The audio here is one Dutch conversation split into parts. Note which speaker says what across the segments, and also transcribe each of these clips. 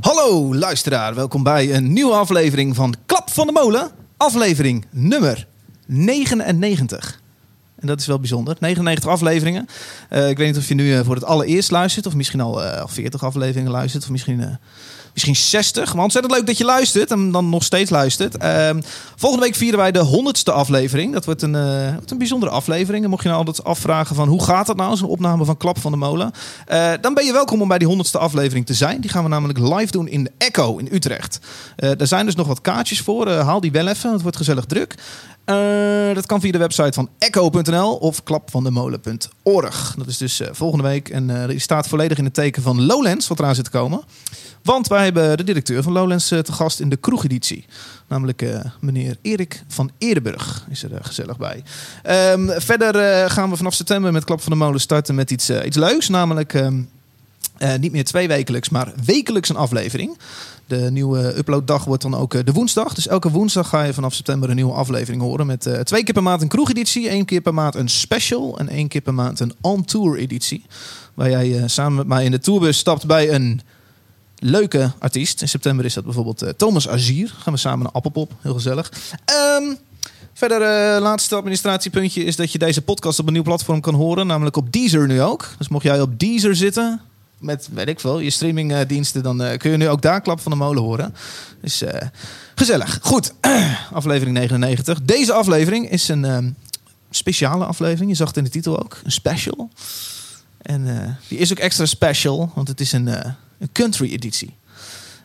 Speaker 1: Hallo luisteraar, welkom bij een nieuwe aflevering van Klap van de Molen. Aflevering nummer 99. En dat is wel bijzonder. 99 afleveringen. Uh, ik weet niet of je nu uh, voor het allereerst luistert, of misschien al, uh, al 40 afleveringen luistert, of misschien, misschien 60. Maar ontzettend leuk dat je luistert en dan nog steeds luistert. Ehm, volgende week vieren wij de 100ste aflevering. Dat wordt een, wordt een bijzondere aflevering. En mocht je nou altijd afvragen van hoe gaat dat nou, zo'n opname van Klap van de Molen. dan ben je welkom om bij die 100ste aflevering te zijn. Die gaan we namelijk live doen in de Echo in Utrecht. er zijn dus nog wat kaartjes voor. haal die wel even, het wordt gezellig druk. Dat kan via de website van echo.nl of klapvandemolen.org. Dat is dus volgende week. En die staat volledig in het teken van Lowlands, wat eraan zit te komen. Want wij hebben de directeur van Lowlands te gast in de kroegeditie. Namelijk meneer Erik van Eerdenburg is er gezellig bij. Um, verder gaan we vanaf september met Klap van de Molen starten met iets, iets leuks. Namelijk um, niet meer twee wekelijks, maar wekelijks een aflevering. De nieuwe uploaddag wordt dan ook eh, de woensdag. Dus elke woensdag ga je vanaf september een nieuwe aflevering horen. Met twee keer per maand een kroegeditie, één keer per maand een special en één keer per maand een on-tour editie. Waar jij samen met mij in de tourbus stapt bij een leuke artiest. In september is dat bijvoorbeeld uh, Thomas Azier. Gaan we samen naar Appelpop. Heel gezellig. Um, Verder, uh, laatste administratiepuntje is dat je deze podcast op een nieuw platform kan horen. Namelijk op Deezer nu ook. Dus mocht jij op Deezer zitten, met, weet ik veel, je streamingdiensten, dan uh, kun je nu ook daar Klap van de Molen horen. Dus gezellig. Goed, aflevering 99. Deze aflevering is een um, speciale aflevering. Je zag het in de titel ook, een special. En die is ook extra special, want het is een, een country editie.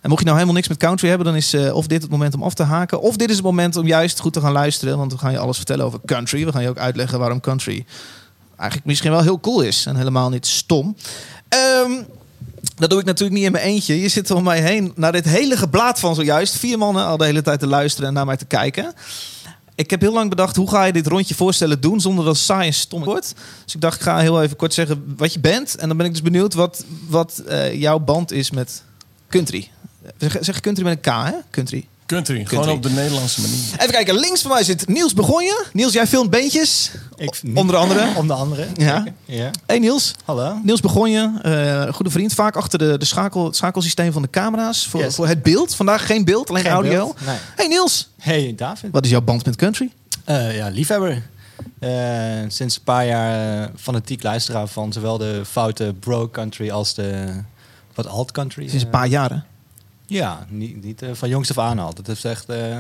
Speaker 1: En mocht je nou helemaal niks met country hebben, dan is uh, of dit het moment om af te haken. Of dit is het moment om juist goed te gaan luisteren. Want we gaan je alles vertellen over country. We gaan je ook uitleggen waarom country eigenlijk misschien wel heel cool is. En helemaal niet stom. Um, dat doe ik natuurlijk niet in mijn eentje. Je zit om mij heen naar dit hele geblaad van zojuist. Vier mannen al de hele tijd te luisteren en naar mij te kijken. Ik heb heel lang bedacht, hoe ga je dit rondje voorstellen doen zonder dat het saai en stom wordt. Dus ik dacht, ik ga heel even kort zeggen wat je bent. En dan ben ik dus benieuwd wat, wat uh, jouw band is met country. Zeg, zeg country met een K, hè? Country.
Speaker 2: Country, gewoon op de Nederlandse manier.
Speaker 1: Even kijken, links van mij zit Niels Begonje. Niels, jij filmt beentjes. Ik, onder andere.
Speaker 3: Onder andere.
Speaker 1: Ja. ja. Hey Niels.
Speaker 3: Hallo.
Speaker 1: Niels Begonje, uh, goede vriend. Vaak achter de, de schakel, het schakelsysteem van de camera's. Voor, voor het beeld. Vandaag geen beeld, alleen audio. Beeld, nee. Hey Niels.
Speaker 3: Hey David.
Speaker 1: Wat is jouw band met country?
Speaker 3: Uh, ja, liefhebber. Uh, sinds een paar jaar fanatiek luisteraar van zowel de foute bro country als de wat alt country.
Speaker 1: Sinds een paar jaren?
Speaker 3: Ja, niet, niet uh, van jongs af aan al. Dat heeft echt uh,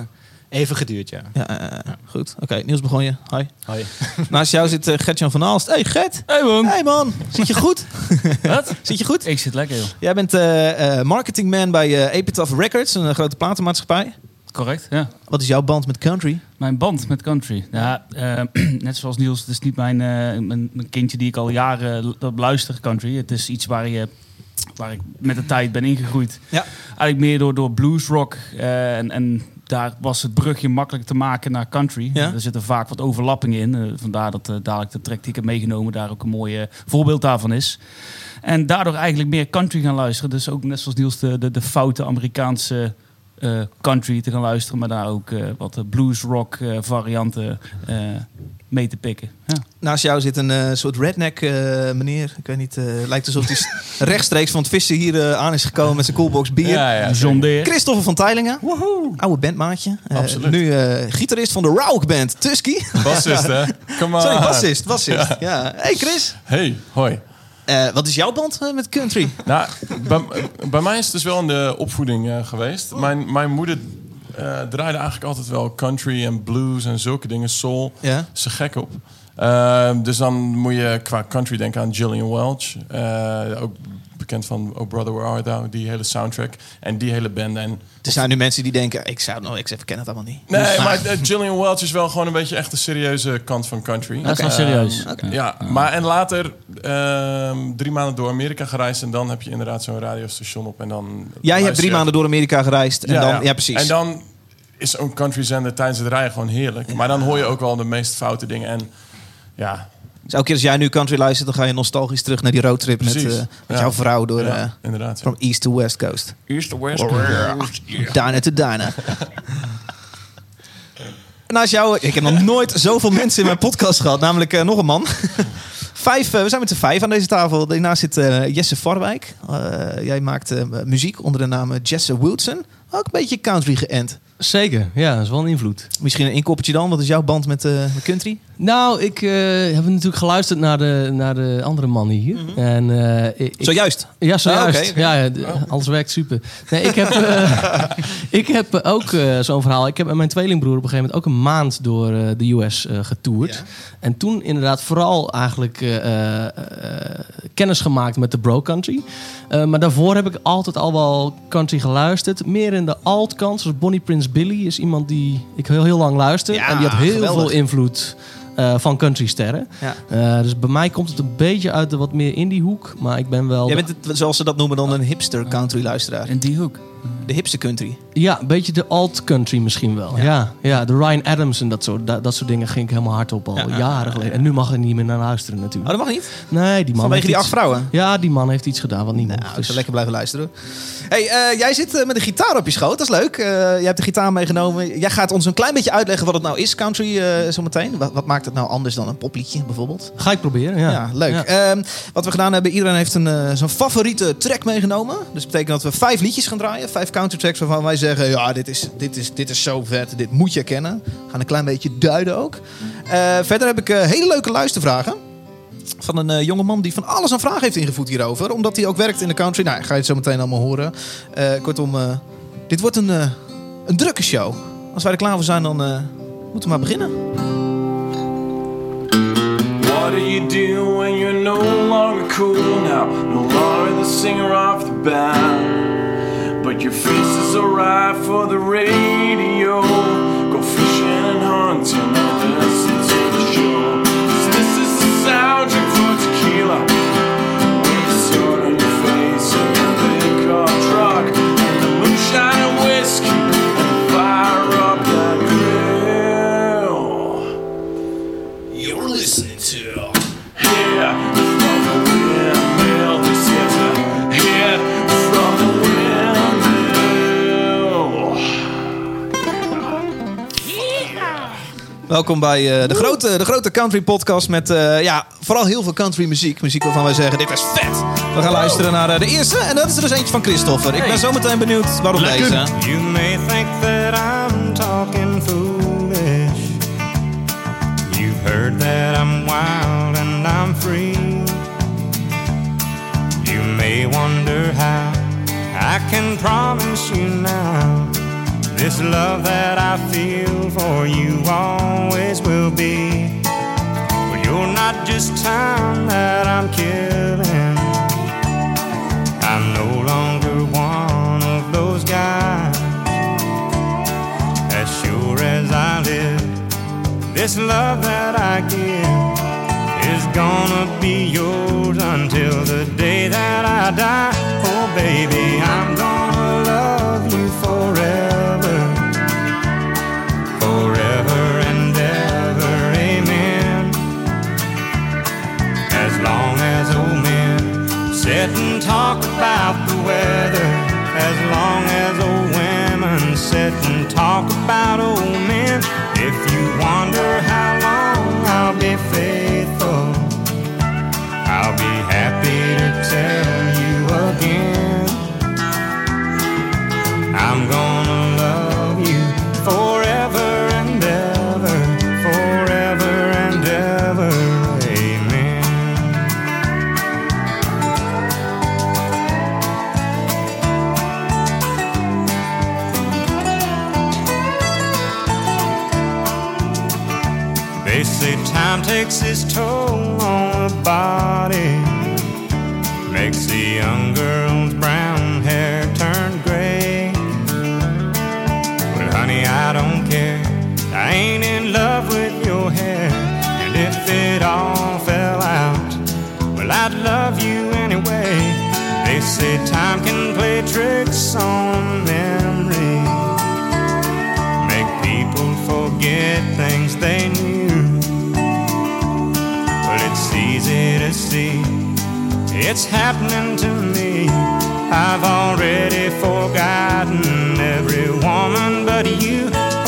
Speaker 3: even geduurd, ja.
Speaker 1: Ja, uh, ja. goed. Oké, okay, Niels begon je. Hoi.
Speaker 3: Hoi.
Speaker 1: Naast jou zit Gertjan van Aalst. Hey Gert.
Speaker 4: Hey man.
Speaker 1: Hey man. Zit je goed?
Speaker 4: Wat?
Speaker 1: Zit je goed?
Speaker 4: Ik zit lekker, joh.
Speaker 1: Jij bent marketingman bij Epitaph Records, een grote platenmaatschappij.
Speaker 4: Correct, ja.
Speaker 1: Wat is jouw band met country?
Speaker 4: Mijn band met country? Ja, net zoals Niels, het is niet mijn, mijn, mijn kindje die ik al jaren luister, country. Het is iets waar je waar ik met de tijd ben ingegroeid.
Speaker 1: Ja.
Speaker 4: Eigenlijk meer door, door bluesrock. Uh, en, en daar was het brugje makkelijk te maken naar country.
Speaker 1: Ja.
Speaker 4: Er zitten vaak wat overlappingen in. Uh, vandaar dat uh, dadelijk de track die ik heb meegenomen daar ook een mooi voorbeeld daarvan is. En daardoor eigenlijk meer country gaan luisteren. Dus ook net zoals Niels de, de, de foute Amerikaanse country te gaan luisteren, maar daar ook wat blues rock uh, varianten mee te pikken. Ja.
Speaker 1: Naast jou zit een soort redneck meneer. Ik weet niet, lijkt alsof hij rechtstreeks van het vissen hier aan is gekomen met zijn coolbox bier.
Speaker 4: Ja, ja, John Deere.
Speaker 1: Christopher van Teilingen,
Speaker 2: Woehoe.
Speaker 1: oude bandmaatje.
Speaker 2: Absoluut.
Speaker 1: Nu gitarist van de Rauk band Tusky.
Speaker 2: Bassist hè? Come on.
Speaker 1: Sorry, bassist. bassist. Ja. ja. Hey Chris.
Speaker 2: Hey, hoi.
Speaker 1: Uh, wat is jouw band uh, met country?
Speaker 2: Nou, bij, bij, mij is het dus wel in de opvoeding uh, geweest. Oh. Mijn, mijn moeder draaide eigenlijk altijd wel country en blues en zulke dingen, soul.
Speaker 1: Ja.
Speaker 2: Ze gek op. dus dan moet je qua country denken aan Gillian Welch. ook bekend van Oh Brother Where Art Thou, die hele soundtrack en die hele band. En
Speaker 1: er zijn nu mensen die denken, ik zou nou, ik ken het allemaal niet.
Speaker 2: Nee, dus, maar uh, Gillian Welch is wel gewoon een beetje echt de serieuze kant van country.
Speaker 4: Dat is wel serieus.
Speaker 2: Uh, okay. Ja, maar en later uh, drie maanden door Amerika gereisd en dan heb je inderdaad zo'n radiostation op en dan.
Speaker 1: Jij hebt drie maanden door Amerika gereisd en ja, dan, ja. ja precies.
Speaker 2: En dan is zo'n country zender tijdens het rijden gewoon heerlijk. Maar dan hoor je ook wel de meest foute dingen en ja,
Speaker 1: dus elke keer als jij nu country luistert, dan ga je nostalgisch terug naar die roadtrip met, uh, met ja. jouw vrouw door
Speaker 2: ja, uh, inderdaad,
Speaker 1: from east to west coast.
Speaker 2: East to west coast.
Speaker 1: Diner to diner. Naast jou, ik heb nog nooit zoveel mensen in mijn podcast gehad, namelijk uh, nog een man. Vijf, eh, we zijn met z'n vijf aan deze tafel. Daarnaast zit eh, Jesse Varwijk. Eh, jij maakt muziek onder de naam Jesse Wilson. Ook een beetje country geënt.
Speaker 5: Zeker, ja, dat is wel een invloed.
Speaker 1: Misschien een inkoppertje dan. Wat is jouw band met, met country?
Speaker 5: Nou, ik eh, heb natuurlijk geluisterd naar de, naar de andere mannen hier. En, eh, ik,
Speaker 1: Zojuist.
Speaker 5: Ja, zojuist.
Speaker 1: Ah.
Speaker 5: Ja, ja, d- alles werkt super. Nee, ik heb, eh, ik heb ook eh, zo'n verhaal. Ik heb met mijn tweelingbroer op een gegeven moment ook een maand door eh, de US eh, getoerd.
Speaker 1: Ja.
Speaker 5: En toen inderdaad vooral eigenlijk eh, eh, eh, kennis gemaakt met de bro country. Eh, maar daarvoor heb ik altijd al wel country geluisterd. Meer in de alt kant. Zoals Bonnie Prince Billy is iemand die ik heel, heel lang luister.
Speaker 1: Ja,
Speaker 5: en die had heel
Speaker 1: geweldig.
Speaker 5: veel invloed eh, van countrysterren.
Speaker 1: Ja.
Speaker 5: Eh, dus bij mij komt het een beetje uit de wat meer indie hoek. Maar ik ben wel...
Speaker 1: Jij bent, het, zoals ze dat noemen, dan een hipster country luisteraar.
Speaker 4: In die hoek.
Speaker 1: De hipste country.
Speaker 5: Ja, een beetje de alt-country misschien wel.
Speaker 1: Ja.
Speaker 5: Ja. Ja, de Ryan Adams en dat soort, dat, dat soort dingen ging ik helemaal hard op al
Speaker 1: Ja, ja,
Speaker 5: jaren geleden. En nu mag ik niet meer naar luisteren
Speaker 1: Oh,
Speaker 5: natuurlijk.
Speaker 1: dat mag niet?
Speaker 5: Nee, die man
Speaker 1: Vanwege die acht vrouwen?
Speaker 5: Ja, die man heeft iets gedaan wat niet
Speaker 1: Nou,
Speaker 5: mocht.
Speaker 1: ik
Speaker 5: Dus-
Speaker 1: zal lekker blijven luisteren. Hey, eh, jij zit eh, met een gitaar op je schoot, dat is leuk. Eh, jij hebt de gitaar meegenomen. Jij gaat ons een klein beetje uitleggen wat het nou is, country, eh zometeen. Wat, wat maakt het nou anders dan een popliedje bijvoorbeeld?
Speaker 5: Ga ik proberen, ja.
Speaker 1: Ja, leuk. Ehm, wat we gedaan hebben, iedereen heeft een, zijn favoriete track meegenomen. Dus dat betekent dat we vijf liedjes gaan draaien. Vijf country tracks waarvan wij zeggen, ja, dit is, dit is, dit is zo vet. Dit moet je kennen. Gaan een klein beetje duiden ook. Eh, verder heb ik eh, hele leuke luistervragen. Van een eh, jongeman die van alles aan vragen heeft ingevoerd hierover. Omdat hij ook werkt in de country. Nou, ga je het zo meteen allemaal horen. Kortom, dit wordt een, een drukke show. Als wij er klaar voor zijn, dan moeten we maar beginnen.
Speaker 6: What do you do when you're no longer cool now? No longer the singer of the band. Your face is alright for the radio.
Speaker 1: Welkom bij eh, de, grote, de grote country podcast met eh, ja, vooral heel veel country muziek. Muziek waarvan wij zeggen, dit is vet. We gaan luisteren naar eh, de eerste en dat is er dus eentje van Christopher. Ik ben zo meteen benieuwd waarom deze.
Speaker 7: You may think that I'm talking foolish. You've heard that I'm wild and I'm free. You may wonder how I can promise you now. This love that I feel for you always will be. But you're not just time that I'm killing. I'm no longer one of those guys. As sure as I live, this love that I give is gonna be yours until the day that I die. Oh, baby, I'm gonna sit and talk about the weather, as long as old women sit and talk about old men. If you wonder how is told. happening to me. I've already forgotten every woman but you.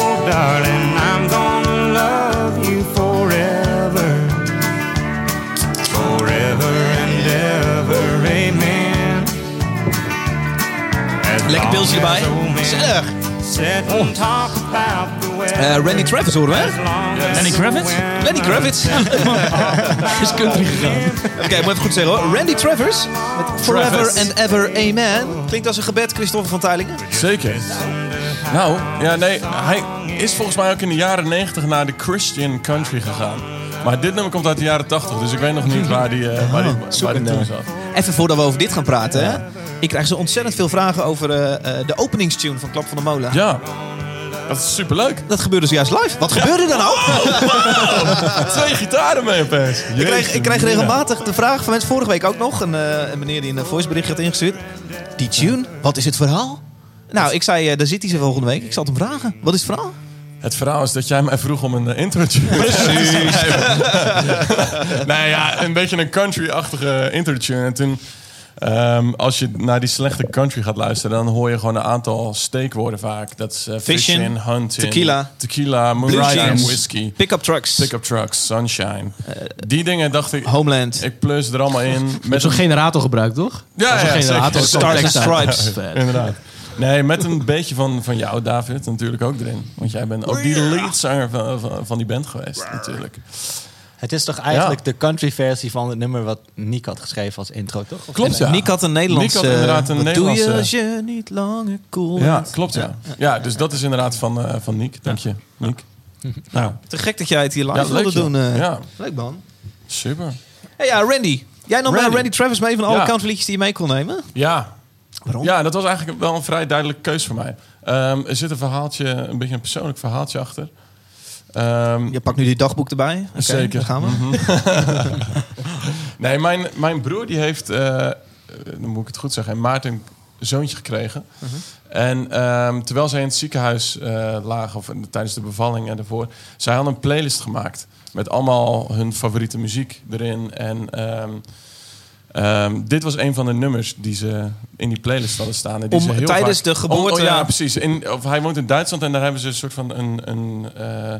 Speaker 7: Oh, darling, I'm gonna love you forever, forever and ever. Amen.
Speaker 1: Lekker pilsje erbij. Gezellig. Uh, Randy Travis horen we.
Speaker 4: Lenny Kravitz?
Speaker 1: Lenny Kravitz.
Speaker 5: Is country gegaan.
Speaker 1: Oké, moet even goed zeggen hoor. Randy Travers. Met Forever
Speaker 2: Travis.
Speaker 1: and Ever Amen. Klinkt als een gebed, Christopher van Teilingen.
Speaker 2: Zeker. Nou, ja, nee, hij is volgens mij ook in de jaren 90 naar de Christian country gegaan. Maar dit nummer komt uit de jaren 80, dus ik weet nog niet waar die, eh, waar die, waar die toen zat.
Speaker 1: Even voordat we over dit gaan praten. Hè? Ik krijg zo ontzettend veel vragen over eh, de openingstune van Klap van de Molen.
Speaker 2: Ja, dat is superleuk.
Speaker 1: Dat gebeurde zojuist live. Wat gebeurde er nou?
Speaker 2: Twee gitaren mee opeens.
Speaker 1: Ik krijg, ik krijg regelmatig de vraag van mensen, vorige week ook nog, een, eh, een meneer die een voicebericht had ingestuurd. Die tune, wat is het verhaal? Nou, ik zei, eh, daar zit hij ze volgende week. Ik zal het hem vragen. Wat is het verhaal?
Speaker 2: Het verhaal is dat jij mij vroeg om een intro tune te schrijven. nee, ja, een beetje een country-achtige intro tune. En toen, ehm, als je naar die slechte country gaat luisteren, dan hoor je gewoon een aantal steekwoorden vaak. Dat is uh,
Speaker 1: Fishing,
Speaker 2: fishing, hunting,
Speaker 1: tequila,
Speaker 2: tequila, whisky,
Speaker 1: Pick-up trucks,
Speaker 2: pick-up trucks, sunshine. die dingen dacht ik,
Speaker 1: Homeland,
Speaker 2: ik plus er allemaal in.
Speaker 5: Met zo'n generator gebruikt, toch?
Speaker 2: Ja,
Speaker 5: generator.
Speaker 1: Stars and. Stripes.
Speaker 2: Inderdaad. Nee, met een beetje van, van jou, David, natuurlijk ook erin. Want jij bent ook die leadzanger van, van, van die band geweest, natuurlijk.
Speaker 3: Het is toch eigenlijk de country versie van het nummer wat Nick had geschreven als intro, toch? Of-
Speaker 2: Klopt, ja.
Speaker 1: Nick had een Nederlandse...
Speaker 2: Nick had inderdaad een
Speaker 1: wat doe je
Speaker 2: Nederlandse-
Speaker 1: als je niet langer cool
Speaker 2: Ja, klopt, ja. Ja, dus dat is inderdaad van, eh van Niek. Dank je, Niek. Nou,
Speaker 1: Te gek dat jij het hier live
Speaker 2: ja,
Speaker 1: wilde doen. eh.
Speaker 2: Ja,
Speaker 1: Leuk man.
Speaker 2: super.
Speaker 1: Hey, ja, Randy. Jij nam
Speaker 2: Randy.
Speaker 1: Randy. Randy Travis mee van alle
Speaker 2: Ja.
Speaker 1: countryliedjes die je mee kon nemen.
Speaker 2: Ja.
Speaker 1: Waarom?
Speaker 2: Ja, dat was eigenlijk wel een vrij duidelijke keus voor mij. Ehm, er zit een verhaaltje, een beetje een persoonlijk verhaaltje achter. Ehm,
Speaker 1: Je pakt nu die dagboek erbij.
Speaker 2: Zeker.
Speaker 1: Daar gaan we.
Speaker 2: Nee, mijn, mijn broer die heeft, eh, eh, dan moet ik het goed zeggen, Maarten een zoontje gekregen. En ehm, terwijl zij in het ziekenhuis eh, lagen, of tijdens de bevalling en daarvoor, zij hadden een playlist gemaakt met allemaal hun favoriete muziek erin. En ehm, ehm, dit was een van de nummers die ze in die playlist hadden staan. en Die
Speaker 1: Om-
Speaker 2: ze heel
Speaker 1: tijdens
Speaker 2: vaak-
Speaker 1: de geboorte-
Speaker 2: Om- oh ja, precies. In, of hij woont in Duitsland en daar hebben ze een soort van een. een eh,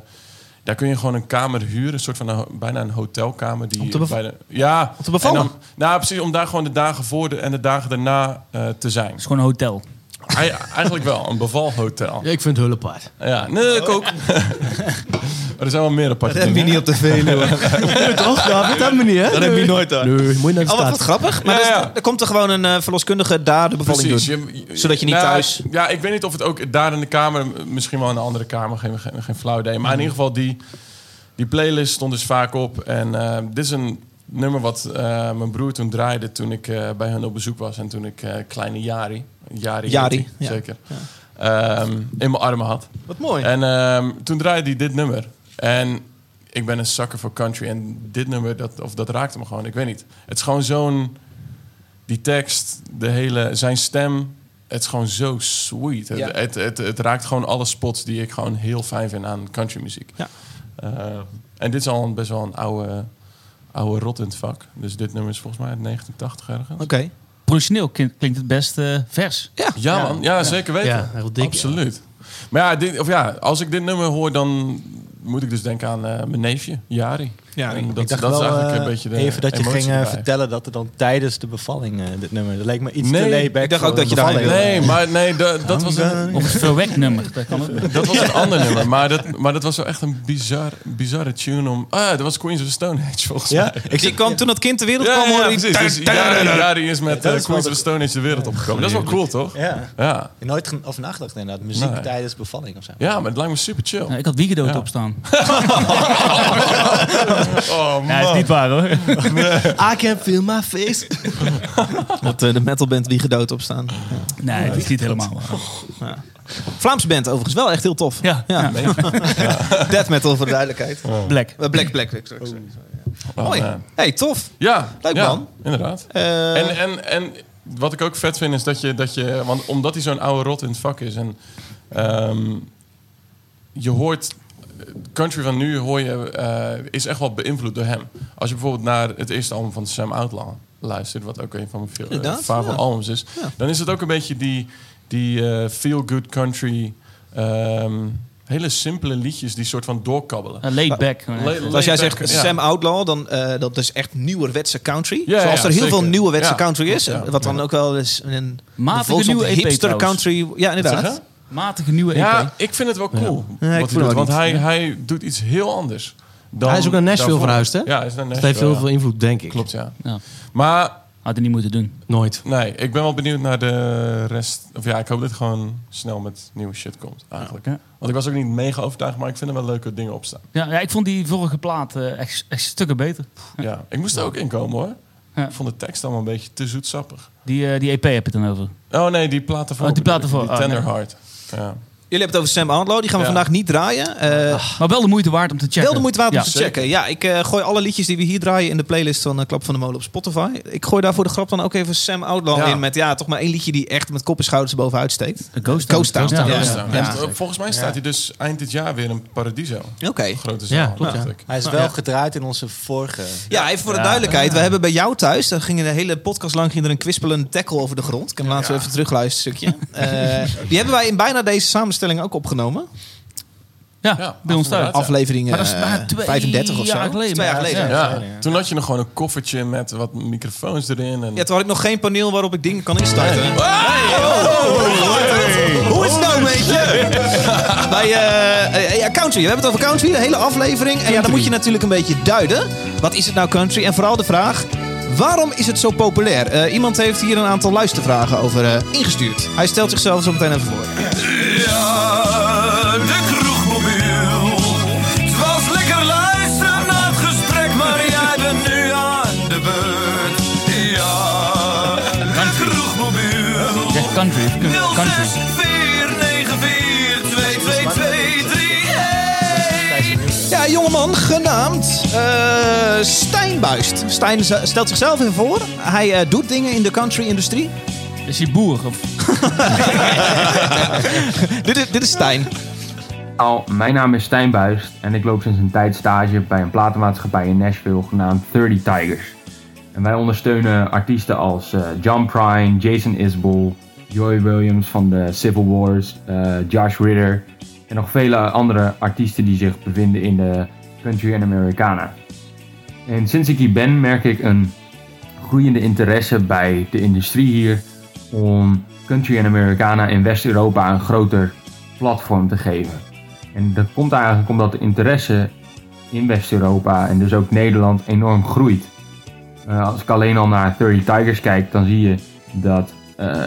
Speaker 2: daar kun je gewoon een kamer huren, een soort van een, bijna een hotelkamer. Die
Speaker 1: Om te
Speaker 2: bij de, ja,
Speaker 1: om te bevallen?
Speaker 2: en dan- nou, precies, om daar gewoon de dagen voor de, en de dagen daarna eh, te zijn.
Speaker 4: Het is gewoon een hotel.
Speaker 2: Hij, eigenlijk wel, een bevalhotel.
Speaker 5: Ja, ik vind het heel apart.
Speaker 2: Ja, nee, ik ook. maar er zijn wel meer aparte
Speaker 1: Dat heb je niet op de Veluwe.
Speaker 5: Toch? Dat hebben we niet, hè?
Speaker 1: Dat heb je nooit daar.
Speaker 5: Nee, moet je naar de
Speaker 1: Oh, wat,
Speaker 5: stad.
Speaker 1: wat grappig. Maar
Speaker 2: Ja,
Speaker 1: dus-
Speaker 2: ja.
Speaker 1: er komt er gewoon een eh, verloskundige daar de bevalling
Speaker 2: Precies.
Speaker 1: doen.
Speaker 2: Je- je-
Speaker 1: Zodat je niet
Speaker 2: nou,
Speaker 1: thuis-
Speaker 2: Ja, ik weet niet of het ook daar in de kamer, misschien wel in een andere kamer, geen, geen, geen flauw idee. Maar in ieder geval, die, die playlist stond dus vaak op. En eh, dit is een nummer wat eh, mijn broer toen draaide toen ik eh, bij hen op bezoek was. En toen ik eh, kleine Jari, Jari,
Speaker 1: ja.
Speaker 2: zeker, ehm, in mijn armen had.
Speaker 1: Wat mooi.
Speaker 2: En ehm, toen draaide hij dit nummer. En ik ben een sucker voor country. En dit nummer, dat, of dat raakte me gewoon. Ik weet niet. Het is gewoon zo'n... Die tekst, de hele, zijn stem... Het is gewoon zo sweet. Het,
Speaker 1: Ja.
Speaker 2: het, het, het raakt gewoon alle spots die ik gewoon heel fijn vind aan countrymuziek.
Speaker 1: Ja.
Speaker 2: Eh, en dit is al een, best wel een oude, oude rot in het vak. Dus dit nummer is volgens mij uit 1980 ergens.
Speaker 1: Oké.
Speaker 4: Professioneel klink- klinkt het best eh, vers.
Speaker 1: Ja.
Speaker 2: Ja, man. Ja, zeker weten.
Speaker 5: Ja, heel dik.
Speaker 2: Absoluut. Maar ja, dit, of ja, als ik dit nummer hoor, dan moet ik dus denken aan eh, mijn neefje, Jari.
Speaker 1: Ja,
Speaker 2: En
Speaker 1: ik
Speaker 2: dat, dat is
Speaker 3: wel
Speaker 2: eigenlijk
Speaker 3: eh,
Speaker 2: een beetje de
Speaker 3: even dat je ging eh,
Speaker 2: erbij.
Speaker 3: vertellen dat er dan tijdens de bevalling eh, dit nummer. Dat leek me iets
Speaker 2: Nee,
Speaker 3: te layback
Speaker 1: ik dacht ook dat je wilde.
Speaker 2: Nee, maar nee, da- dat, was een,
Speaker 4: Of een verweknummer. Dat
Speaker 2: dat was een ander nummer. Maar dat, maar dat was wel echt een bizar, bizarre tune om... Ah, dat was Queens of the Stone Age, volgens
Speaker 3: Ja,
Speaker 2: mij.
Speaker 3: ik
Speaker 1: Die kwam toen dat kind ter wereld
Speaker 2: Ja,
Speaker 1: kwam.
Speaker 2: ja,
Speaker 1: ik-
Speaker 2: precies. Dus Jari, is met
Speaker 3: dat
Speaker 2: eh,
Speaker 3: is wel
Speaker 2: Queens of the Stone Age de wereld opgekomen. Dat is wel cool, toch?
Speaker 3: Ja.
Speaker 2: Ja.
Speaker 3: Nooit over nagedacht inderdaad. Muziek tijdens bevalling of zo.
Speaker 2: Ja, maar het lijkt me super chill.
Speaker 4: Ik had Wiegedood opstaan.
Speaker 2: Oh,
Speaker 4: Ja, is niet waar hoor.
Speaker 5: I can feel my face.
Speaker 1: Dat eh, de metalband wie gedood op staan.
Speaker 4: Nee, dat is niet helemaal waar.
Speaker 1: Vlaamse band overigens wel echt heel tof.
Speaker 4: Ja, ja.
Speaker 1: Death metal voor de duidelijkheid.
Speaker 4: Black.
Speaker 1: Eh, Black, Black, Black. sorry, sorry.
Speaker 2: Oh,
Speaker 1: Mooi.
Speaker 2: man.
Speaker 1: Hey, tof.
Speaker 2: Ja,
Speaker 1: Leuk,
Speaker 2: ja,
Speaker 1: man.
Speaker 2: Inderdaad.
Speaker 1: Eh,
Speaker 2: En, en, en wat ik ook vet vind is dat je, dat je want omdat hij zo'n oude rot in het vak is en ehm, je hoort country van nu hoor je eh, is echt wel beïnvloed door hem. Als je bijvoorbeeld naar het eerste album van Sam Outlaw luistert, wat ook een van mijn veel uh,
Speaker 1: Inderdaad,
Speaker 2: favoriete
Speaker 1: ja.
Speaker 2: albums is,
Speaker 1: Ja.
Speaker 2: dan is het ook een beetje die die feel good country. ehm, hele simpele liedjes die soort van doorkabbelen.
Speaker 4: Een laid back.
Speaker 2: La-
Speaker 1: Dus als jij zegt
Speaker 2: back, ja.
Speaker 1: Sam Outlaw, dan uh, dat is echt nieuwerwetse country.
Speaker 2: Ja,
Speaker 1: Zoals
Speaker 2: ja,
Speaker 1: er heel
Speaker 2: zeker.
Speaker 1: veel nieuwerwetse
Speaker 2: Ja.
Speaker 1: country is.
Speaker 2: Ja.
Speaker 1: Wat dan ook wel eens een
Speaker 4: Matige nieuwe EP
Speaker 1: hipster country. Ja, inderdaad.
Speaker 4: Matige nieuwe E EP.
Speaker 2: Ja, ik vind het wel cool
Speaker 1: Ja,
Speaker 2: wat hij doet. Want hij, hij doet iets heel anders. Dan
Speaker 5: Hij is ook naar Nashville
Speaker 2: daarvoor.
Speaker 5: verhuisd, hè?
Speaker 2: Ja, hij is naar
Speaker 5: Dat heeft heel
Speaker 2: ja.
Speaker 5: veel invloed, denk ik.
Speaker 2: Klopt, ja.
Speaker 4: Ja.
Speaker 2: Maar
Speaker 4: Had hij niet moeten doen.
Speaker 5: Nooit.
Speaker 2: nee, ik ben wel benieuwd naar de rest. Of ja, ik hoop dat het gewoon snel met nieuwe shit komt, eigenlijk.
Speaker 4: Ja.
Speaker 2: Want ik was ook niet mega overtuigd, maar ik vind er wel leuke dingen op staan.
Speaker 4: Ja, ja, ik vond die vorige plaat eh, echt, echt stukken beter.
Speaker 2: Ja, ik moest er ook in komen hoor.
Speaker 4: Ja.
Speaker 2: Ik vond de tekst allemaal een beetje te zoetsappig.
Speaker 4: Die, eh, die EP heb je het dan over.
Speaker 2: Oh nee, die platen voor.
Speaker 4: Oh, die platen voor.
Speaker 2: Die Tender
Speaker 4: nee.
Speaker 2: Heart. Ja.
Speaker 1: Jullie hebben het over Sam Outlaw. Die gaan we
Speaker 2: Ja.
Speaker 1: vandaag niet draaien. Eh,
Speaker 4: Maar wel de moeite waard om te checken.
Speaker 1: Wel de moeite waard om
Speaker 4: Ja.
Speaker 1: te checken. Ja, ik eh, gooi alle liedjes die we hier draaien in de playlist van eh, Klap van de Molen op Spotify. Ik gooi daar voor de grap dan ook even Sam Outlaw
Speaker 2: Ja.
Speaker 1: in. Met ja, toch maar één liedje die echt met kop en schouders bovenuit steekt.
Speaker 4: De Ghost
Speaker 1: Ghost Town.
Speaker 4: Town.
Speaker 1: Ja.
Speaker 2: Ja,
Speaker 1: Ja.
Speaker 2: En,
Speaker 1: Ja.
Speaker 2: eh, Volgens mij staat hij dus eind dit jaar weer in Paradiso.
Speaker 1: Oké.
Speaker 2: Grote zaal.
Speaker 5: Ja, klopt,
Speaker 2: dacht
Speaker 5: ja.
Speaker 2: ik.
Speaker 3: Hij is wel
Speaker 1: ja.
Speaker 3: gedraaid in onze vorige...
Speaker 1: Ja, even voor de
Speaker 4: Ja.
Speaker 1: duidelijkheid. We hebben bij jou thuis, daar ging de hele podcast lang ging er een kwispelende tackle over de grond. Ik heb hem laatst
Speaker 2: Ja.
Speaker 1: even terugluisteren stukje. Eh, die hebben wij in bijna deze samenstelling ook opgenomen.
Speaker 4: Ja,
Speaker 2: Ja,
Speaker 4: bij ons thuis.
Speaker 1: Aflevering
Speaker 4: Maar dat is
Speaker 1: eh,
Speaker 4: bijna twee
Speaker 1: 35 of zo.
Speaker 4: jaar geleden.
Speaker 1: Twee jaar
Speaker 4: Ja,
Speaker 1: geleden.
Speaker 4: ja.
Speaker 2: Ja, toen had je nog gewoon een koffertje met wat microfoons erin. En...
Speaker 1: Ja, toen had ik nog geen paneel waarop ik dingen kan instarten. Hoe is het nou, beetje? Bij eh, eh, ja, country. We hebben het over country, de hele aflevering. En ja, dan moet je natuurlijk een beetje duiden. Wat is het nou country? En vooral de vraag... Waarom is het zo populair? Eh, iemand heeft hier een aantal luistervragen over eh, ingestuurd. Hij stelt zichzelf zo meteen even voor.
Speaker 6: Ja, de kroegmobiel. Het was lekker luisteren naar het gesprek, maar jij bent nu aan de beurt. Ja, de kroegmobiel.
Speaker 4: Country. Country.
Speaker 1: Ja, jongeman genaamd eh Stijn Buist. Stijn stelt zichzelf even voor. Hij eh, doet dingen in de country-industrie.
Speaker 4: Is hij boer? Of...
Speaker 1: dit, is, dit is Stijn.
Speaker 8: Al, mijn naam is Stijn Buist en ik loop sinds een tijd stage bij een platenmaatschappij in Nashville genaamd 30 Tigers. En wij ondersteunen artiesten als eh, John Prine, Jason Isbell, Joy Williams van de Civil Wars, eh, Josh Ritter en nog vele andere artiesten die zich bevinden in de country en Americana. En sinds ik hier ben merk ik een groeiende interesse bij de industrie hier om country en Americana in West-Europa een groter platform te geven. En dat komt eigenlijk omdat de interesse in West-Europa en dus ook Nederland enorm groeit. Eh, als ik alleen al naar 30 Tigers kijk, dan zie je dat eh,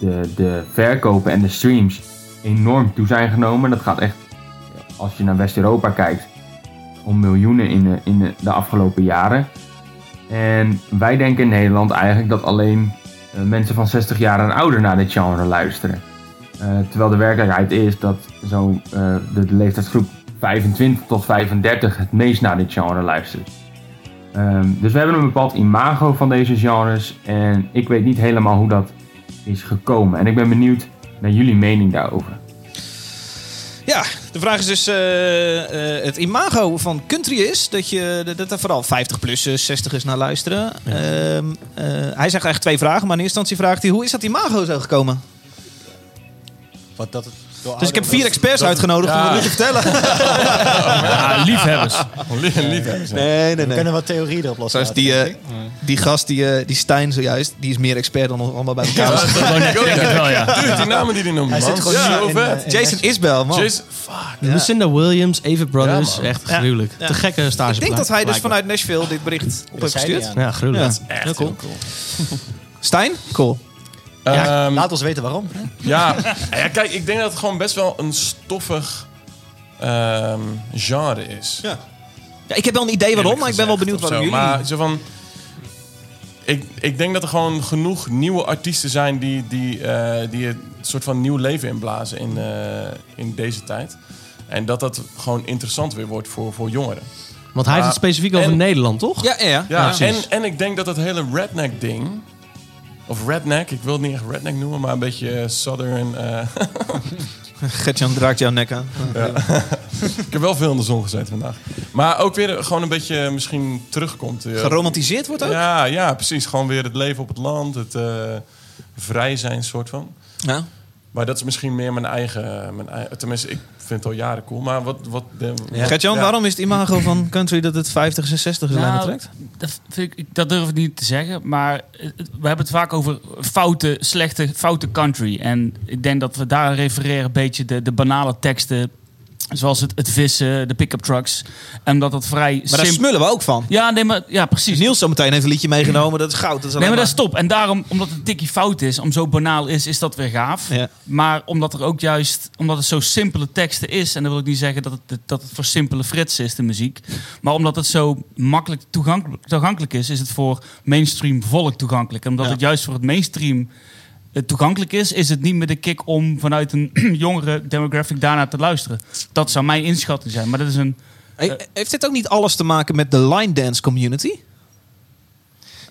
Speaker 8: de, de verkopen en de streams enorm toe zijn genomen. Dat gaat echt, als je naar West-Europa kijkt, om miljoenen in de, in de, afgelopen jaren. En wij denken in Nederland eigenlijk dat alleen eh, mensen van 60 jaar en ouder naar dit genre luisteren. Eh, terwijl de werkelijkheid is dat zo, eh, de, de leeftijdsgroep 25 tot 35 het meest naar dit genre luistert. Ehm, dus we hebben een bepaald imago van deze genres en ik weet niet helemaal hoe dat is gekomen. En ik ben benieuwd naar jullie mening daarover.
Speaker 1: Ja, de vraag is dus... eh, eh, het imago van country is dat, je, dat er vooral 50-plussers, 60ers naar luisteren. Ehm, eh, hij zegt eigenlijk twee vragen, maar in eerste instantie vraagt hij... Hoe is dat imago zo gekomen?
Speaker 3: Wat dat het
Speaker 1: Dus ik heb vier experts uitgenodigd om het nu te vertellen.
Speaker 4: Ja, liefhebbers.
Speaker 2: Lief, liefhebbers, ja.
Speaker 1: Nee, nee,
Speaker 3: We
Speaker 1: nee.
Speaker 3: kunnen wat theorieën erop lossen.
Speaker 1: Zoals die, eh, die gast, die, eh, die Stijn zojuist, die is meer expert dan ons allemaal bij elkaar.
Speaker 4: Gewoon net, denk ik wel, ja.
Speaker 2: Dude, die namen die hij noemde,
Speaker 3: Hij
Speaker 2: man.
Speaker 3: zit gewoon
Speaker 2: zo
Speaker 3: in,
Speaker 2: vet.
Speaker 3: eh,
Speaker 1: Jason Isbell, man.
Speaker 2: Jason, fuck.
Speaker 5: Lucinda Williams, Ava Brothers. Echt gruwelijk. Te gekke stage.
Speaker 1: Ik denk dat hij dus vanuit Nashville dit bericht op heeft gestuurd.
Speaker 3: ja.
Speaker 5: Gruwelijk.
Speaker 2: Echt
Speaker 1: heel cool. Stijn? Cool.
Speaker 3: Ja,
Speaker 2: Ehm,
Speaker 3: laat ons weten waarom.
Speaker 2: Ja, ja, kijk, ik denk dat het gewoon best wel een stoffig ehm, genre is.
Speaker 1: Ja. Ja, ik heb wel een idee waarom, maar ik ben wel benieuwd
Speaker 2: gezegd,
Speaker 1: jullie...
Speaker 2: Maar zo van... Ik, ik denk dat er gewoon genoeg nieuwe artiesten zijn die, die, eh, die een soort van nieuw leven inblazen in, eh, in deze tijd. En dat dat gewoon interessant weer wordt voor, voor jongeren.
Speaker 5: Want hij heeft het specifiek over
Speaker 2: En-
Speaker 5: Nederland, toch?
Speaker 1: Ja, ja, ja.
Speaker 2: Ja, en,
Speaker 5: precies.
Speaker 2: en ik denk dat dat hele redneck ding... Of redneck, ik wil het niet echt redneck noemen, maar een beetje eh, southern... eh,
Speaker 1: Gertjan draakt jouw nek aan.
Speaker 2: ik heb wel veel in de zon gezeten vandaag. Maar ook weer gewoon een beetje misschien terugkomt. eh,
Speaker 1: Geromantiseerd wordt ook?
Speaker 2: Ja, ja, precies. Gewoon weer het leven op het land, het eh, vrij zijn soort van.
Speaker 1: Ja.
Speaker 2: Maar dat is misschien meer mijn eigen, mijn eigen... Tenminste, ik vind het al jaren cool. Maar wat... wat
Speaker 3: Ja.
Speaker 1: Gert-Jan,
Speaker 3: Ja.
Speaker 1: waarom is het imago van country dat het 50 en 60 lijn
Speaker 4: Nou,
Speaker 1: trekt?
Speaker 4: Dat, vind ik, dat durf ik niet te zeggen. Maar we hebben het vaak over foute, slechte, foute country. En ik denk dat we daar refereren een beetje de, de banale teksten. Zoals het, het vissen, de pick-up trucks. En dat dat vrij
Speaker 1: Maar daar
Speaker 4: simpel...
Speaker 1: smullen we ook van.
Speaker 4: Ja, nee, maar, ja, precies.
Speaker 1: Niels zometeen heeft een liedje meegenomen. Dat is goud. Dat is
Speaker 4: Nee, maar dat is top. En daarom, omdat het een tikkie fout is, om zo banaal is, is dat weer gaaf.
Speaker 1: Ja.
Speaker 4: Maar omdat er ook juist, omdat het zo simpele teksten is, en dan wil ik niet zeggen dat het, dat het voor simpele frits is, de muziek. Maar omdat het zo makkelijk toegankelijk, toegankelijk is, is het voor mainstream volk toegankelijk. En omdat
Speaker 1: Ja.
Speaker 4: het juist voor het mainstream eh, toegankelijk is, is het niet meer de kick om vanuit een jongere demographic daarnaar te luisteren. Dat zou mijn inschatting zijn. Maar dat is een.
Speaker 1: Hey, Heeft dit ook niet alles te maken met de line dance community?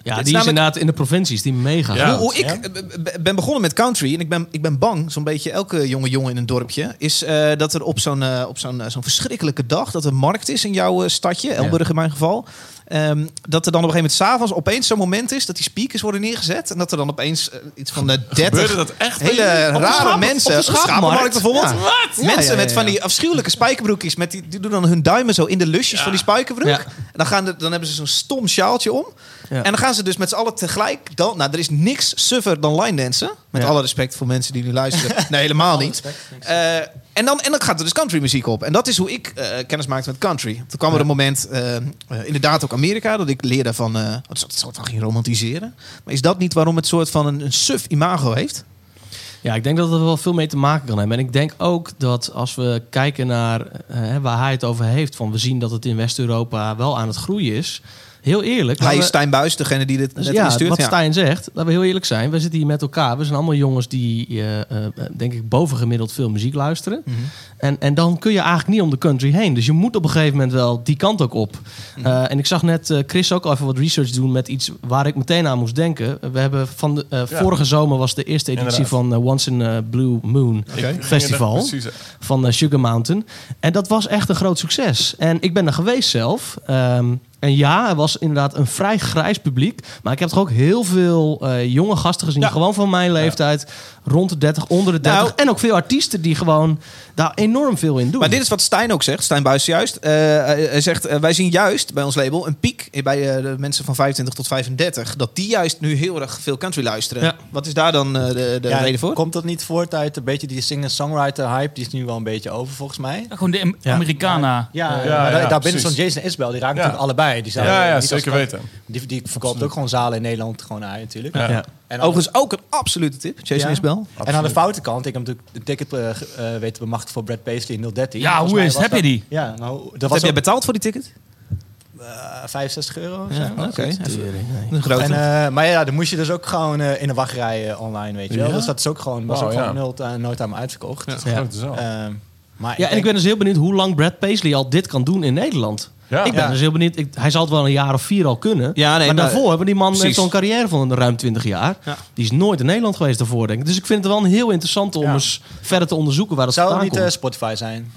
Speaker 5: Ja,
Speaker 1: Het
Speaker 5: die
Speaker 1: is namelijk-
Speaker 5: inderdaad in de provincies die meegaan.
Speaker 2: Ja.
Speaker 1: hoe, hoe ik eh, ben begonnen met country en ik ben, ik ben bang, zo'n beetje elke jonge jongen in een dorpje, is eh, dat er op zo'n eh, op zo'n eh, zo'n verschrikkelijke dag, dat er markt is in jouw eh, stadje, Elburg in mijn geval, ehm, dat er dan op een gegeven moment s'avonds opeens zo'n moment is dat die speakers worden neergezet en dat er dan opeens eh, iets van de 30
Speaker 2: Gebeurde dat echt?
Speaker 1: hele rare
Speaker 5: schapen-
Speaker 1: mensen,
Speaker 5: op de schapenmarkt?
Speaker 1: bijvoorbeeld,
Speaker 5: Ja.
Speaker 1: Wat? Mensen
Speaker 5: Ja, ja, ja,
Speaker 1: met van die afschuwelijke spijkerbroekjes, met die, die doen dan hun duimen zo in de lusjes van die spijkerbroek. En dan, gaan de, dan hebben ze zo'n stom sjaaltje om. En dan gaan ze dus met z'n allen tegelijk... Dan, nou, er is niks suffer dan line dansen. Met alle respect voor mensen die nu luisteren. nee, helemaal niet. Eh, en, dan, en dan gaat er dus country muziek op. En dat is hoe ik eh, kennis maakte met country. Toen kwam er een moment, eh, eh, inderdaad ook Amerika... dat ik leerde van... het soort- van ging romantiseren. Maar is dat niet waarom het soort van een, een suf imago heeft?
Speaker 5: Ja, ik denk dat het er wel veel mee te maken kan hebben. En ik denk ook dat als we kijken naar waar hij het over heeft... van we zien dat het in West-Europa wel aan het groeien is. Heel eerlijk.
Speaker 1: Hij is
Speaker 5: we-
Speaker 1: Stijn Buis, degene die dit net
Speaker 5: ja,
Speaker 1: instuurt.
Speaker 5: wat
Speaker 1: Ja.
Speaker 5: Stijn zegt, laten we heel eerlijk zijn. We zitten hier met elkaar. We zijn allemaal jongens die, eh, eh, denk ik, bovengemiddeld veel muziek luisteren.
Speaker 1: Mhm.
Speaker 5: En, en dan kun je eigenlijk niet om de country heen. Dus je moet op een gegeven moment wel die kant ook op.
Speaker 1: Mhm.
Speaker 5: Eh, en ik zag net eh, Chris ook al even wat research doen met iets waar ik meteen aan moest denken. We hebben van de eh, vorige zomer was de eerste editie
Speaker 2: Inderdaad.
Speaker 5: van eh, Once in a Blue Moon Festival van Sugar Mountain. En dat was echt een groot succes. En ik ben er geweest zelf. Ehm, en ja, er was inderdaad een vrij grijs publiek. Maar ik heb toch ook heel veel eh, jonge gasten gezien.
Speaker 1: Ja.
Speaker 5: Gewoon van mijn leeftijd. Rond de 30, onder de 30.
Speaker 1: Nou-
Speaker 5: en ook veel artiesten die gewoon daar enorm veel in doen.
Speaker 1: Maar dit is wat Stijn ook zegt, Stijn Buis juist. Eh, hij hij zegt, eh, wij zien juist bij ons label een piek bij eh, de mensen van 25 tot 35. Dat die juist nu heel erg veel country luisteren.
Speaker 5: Ja.
Speaker 1: Wat is daar dan eh, de, de
Speaker 3: Ja,
Speaker 1: reden voor?
Speaker 3: Komt dat niet voort uit een beetje die singer-songwriter hype? Die is nu wel een beetje over volgens mij.
Speaker 4: Gewoon de Am-
Speaker 5: Ja.
Speaker 4: Americana.
Speaker 3: Ja,
Speaker 2: Ja,
Speaker 3: maar
Speaker 2: ja,
Speaker 3: daar, daar binnen zo'n Jason Isbell, die raakt
Speaker 2: Ja.
Speaker 3: natuurlijk allebei. Die,
Speaker 2: Ja, ja, zeker weten.
Speaker 3: Die, die verkoopt ook gewoon zalen in Nederland gewoon uit natuurlijk.
Speaker 2: Ja.
Speaker 5: Ja.
Speaker 3: En aan,
Speaker 1: Overigens ook een absolute tip, Jason
Speaker 3: Ja.
Speaker 1: Isbell.
Speaker 3: en aan de foute kant, ik heb natuurlijk een ticket eh, eh, weten bemachtigd voor Brad Paisley in 013.
Speaker 4: Ja, hoe is Heb je die?
Speaker 3: Ja, nou, dat was
Speaker 1: heb jij betaald voor die ticket?
Speaker 3: eh, 65 euro.
Speaker 1: Ja, Oké,
Speaker 5: Tering, nee.
Speaker 1: een grote.
Speaker 3: En, eh, maar ja, dan moest je dus ook gewoon eh, in de wachtrij online, weet je wel.
Speaker 2: Ja?
Speaker 3: Dus dat is ook gewoon, was
Speaker 2: Wauw,
Speaker 3: ook gewoon
Speaker 2: ja.
Speaker 3: nul nooit aan me uitverkocht.
Speaker 2: Ja.
Speaker 5: Ja.
Speaker 3: Ehm, maar
Speaker 5: Ja, en ik ben dus heel benieuwd hoe lang Brad Paisley al dit kan doen in Nederland.
Speaker 2: Ja.
Speaker 5: Ik ben
Speaker 3: Ja.
Speaker 5: dus heel benieuwd. Ik, hij zal het wel een jaar of vier al kunnen.
Speaker 1: Ja, nee,
Speaker 5: maar, daarvoor hebben die man een carrière van ruim 20 jaar.
Speaker 1: Ja.
Speaker 5: Die is nooit in Nederland geweest daarvoor, denk ik. Dus ik vind het wel een heel interessant om
Speaker 3: Ja.
Speaker 5: eens verder te onderzoeken waar dat
Speaker 3: Zou het niet
Speaker 5: komt.
Speaker 3: eh, Spotify zijn?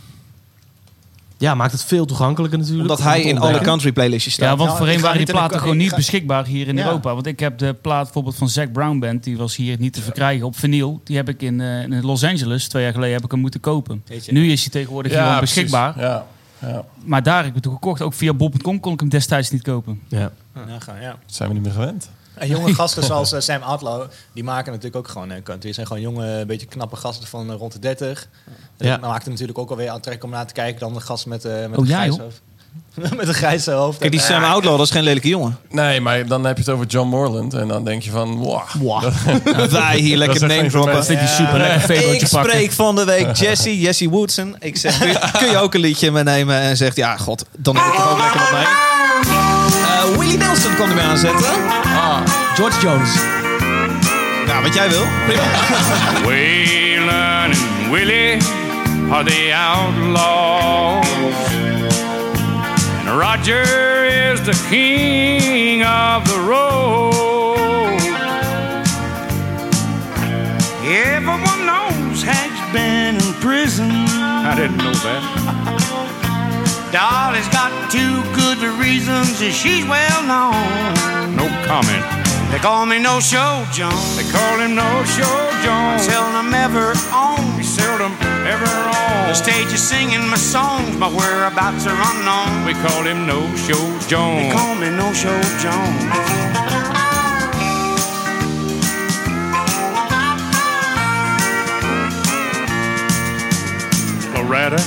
Speaker 5: ja, maakt het veel toegankelijker natuurlijk.
Speaker 1: Omdat
Speaker 5: om
Speaker 1: hij in alle country playlistjes staat.
Speaker 4: Ja, want
Speaker 3: Nou,
Speaker 4: voorheen waren die platen gewoon niet
Speaker 3: ga-
Speaker 4: beschikbaar hier in
Speaker 3: Ja.
Speaker 4: Europa. Want ik heb de plaat bijvoorbeeld van Zac Brown Band, die was hier niet te verkrijgen op vinyl. Die heb ik in, eh, in Los Angeles, twee jaar geleden, heb ik hem moeten kopen. Nu is hij tegenwoordig gewoon
Speaker 2: precies.
Speaker 4: beschikbaar.
Speaker 2: Ja. Ja.
Speaker 4: Maar daar heb ik het toen gekocht. Ook via bol.com kon ik hem destijds niet kopen.
Speaker 5: Ja.
Speaker 3: Ja, gaan, ja.
Speaker 2: Dat zijn we niet meer gewend.
Speaker 3: En jonge gasten zoals eh, Sam Outlaw, die maken natuurlijk ook gewoon eh, country. Het zijn gewoon jonge, beetje knappe gasten van eh, rond de 30.
Speaker 5: Ja.
Speaker 3: Dat maakt het natuurlijk ook alweer aantrekkelijk om naar te kijken dan de gast met, eh met
Speaker 4: Oh,
Speaker 3: een
Speaker 4: jij.
Speaker 3: met een grijze hoofd.
Speaker 1: Kijk, die
Speaker 3: En,
Speaker 1: Sam Outlaw, dat is geen lelijke jongen.
Speaker 2: Nee, maar dan heb je het over John Morland. En dan denk je van, wow.
Speaker 1: Wij hier lekker
Speaker 2: Dat
Speaker 1: name droppen.
Speaker 4: Vindt hij super lekker
Speaker 1: Ik
Speaker 4: pakken.
Speaker 1: spreek van de week Jesse, Jesse Woodson. Ik zeg, kun je, kun je ook een liedje meenemen? En zegt, ja, god, dan heb ik er ook lekker wat mee. Eh, Willie Nelson kon ermee aanzetten.
Speaker 5: George Jones.
Speaker 1: Ja, wat jij wil. Prima.
Speaker 7: Waylon and Willie are the outlaws. Roger is the king of the road. Everyone knows Hank's been in prison. I didn't know that. Dolly's got two good reasons, and she's well known. No comment. They call me No Show John. They call him No Show John. Until I'm ever
Speaker 9: singing my songs, my whereabouts are unknown.
Speaker 7: We call him No Show Jones.
Speaker 9: They call me No Show Jones.
Speaker 7: Loretta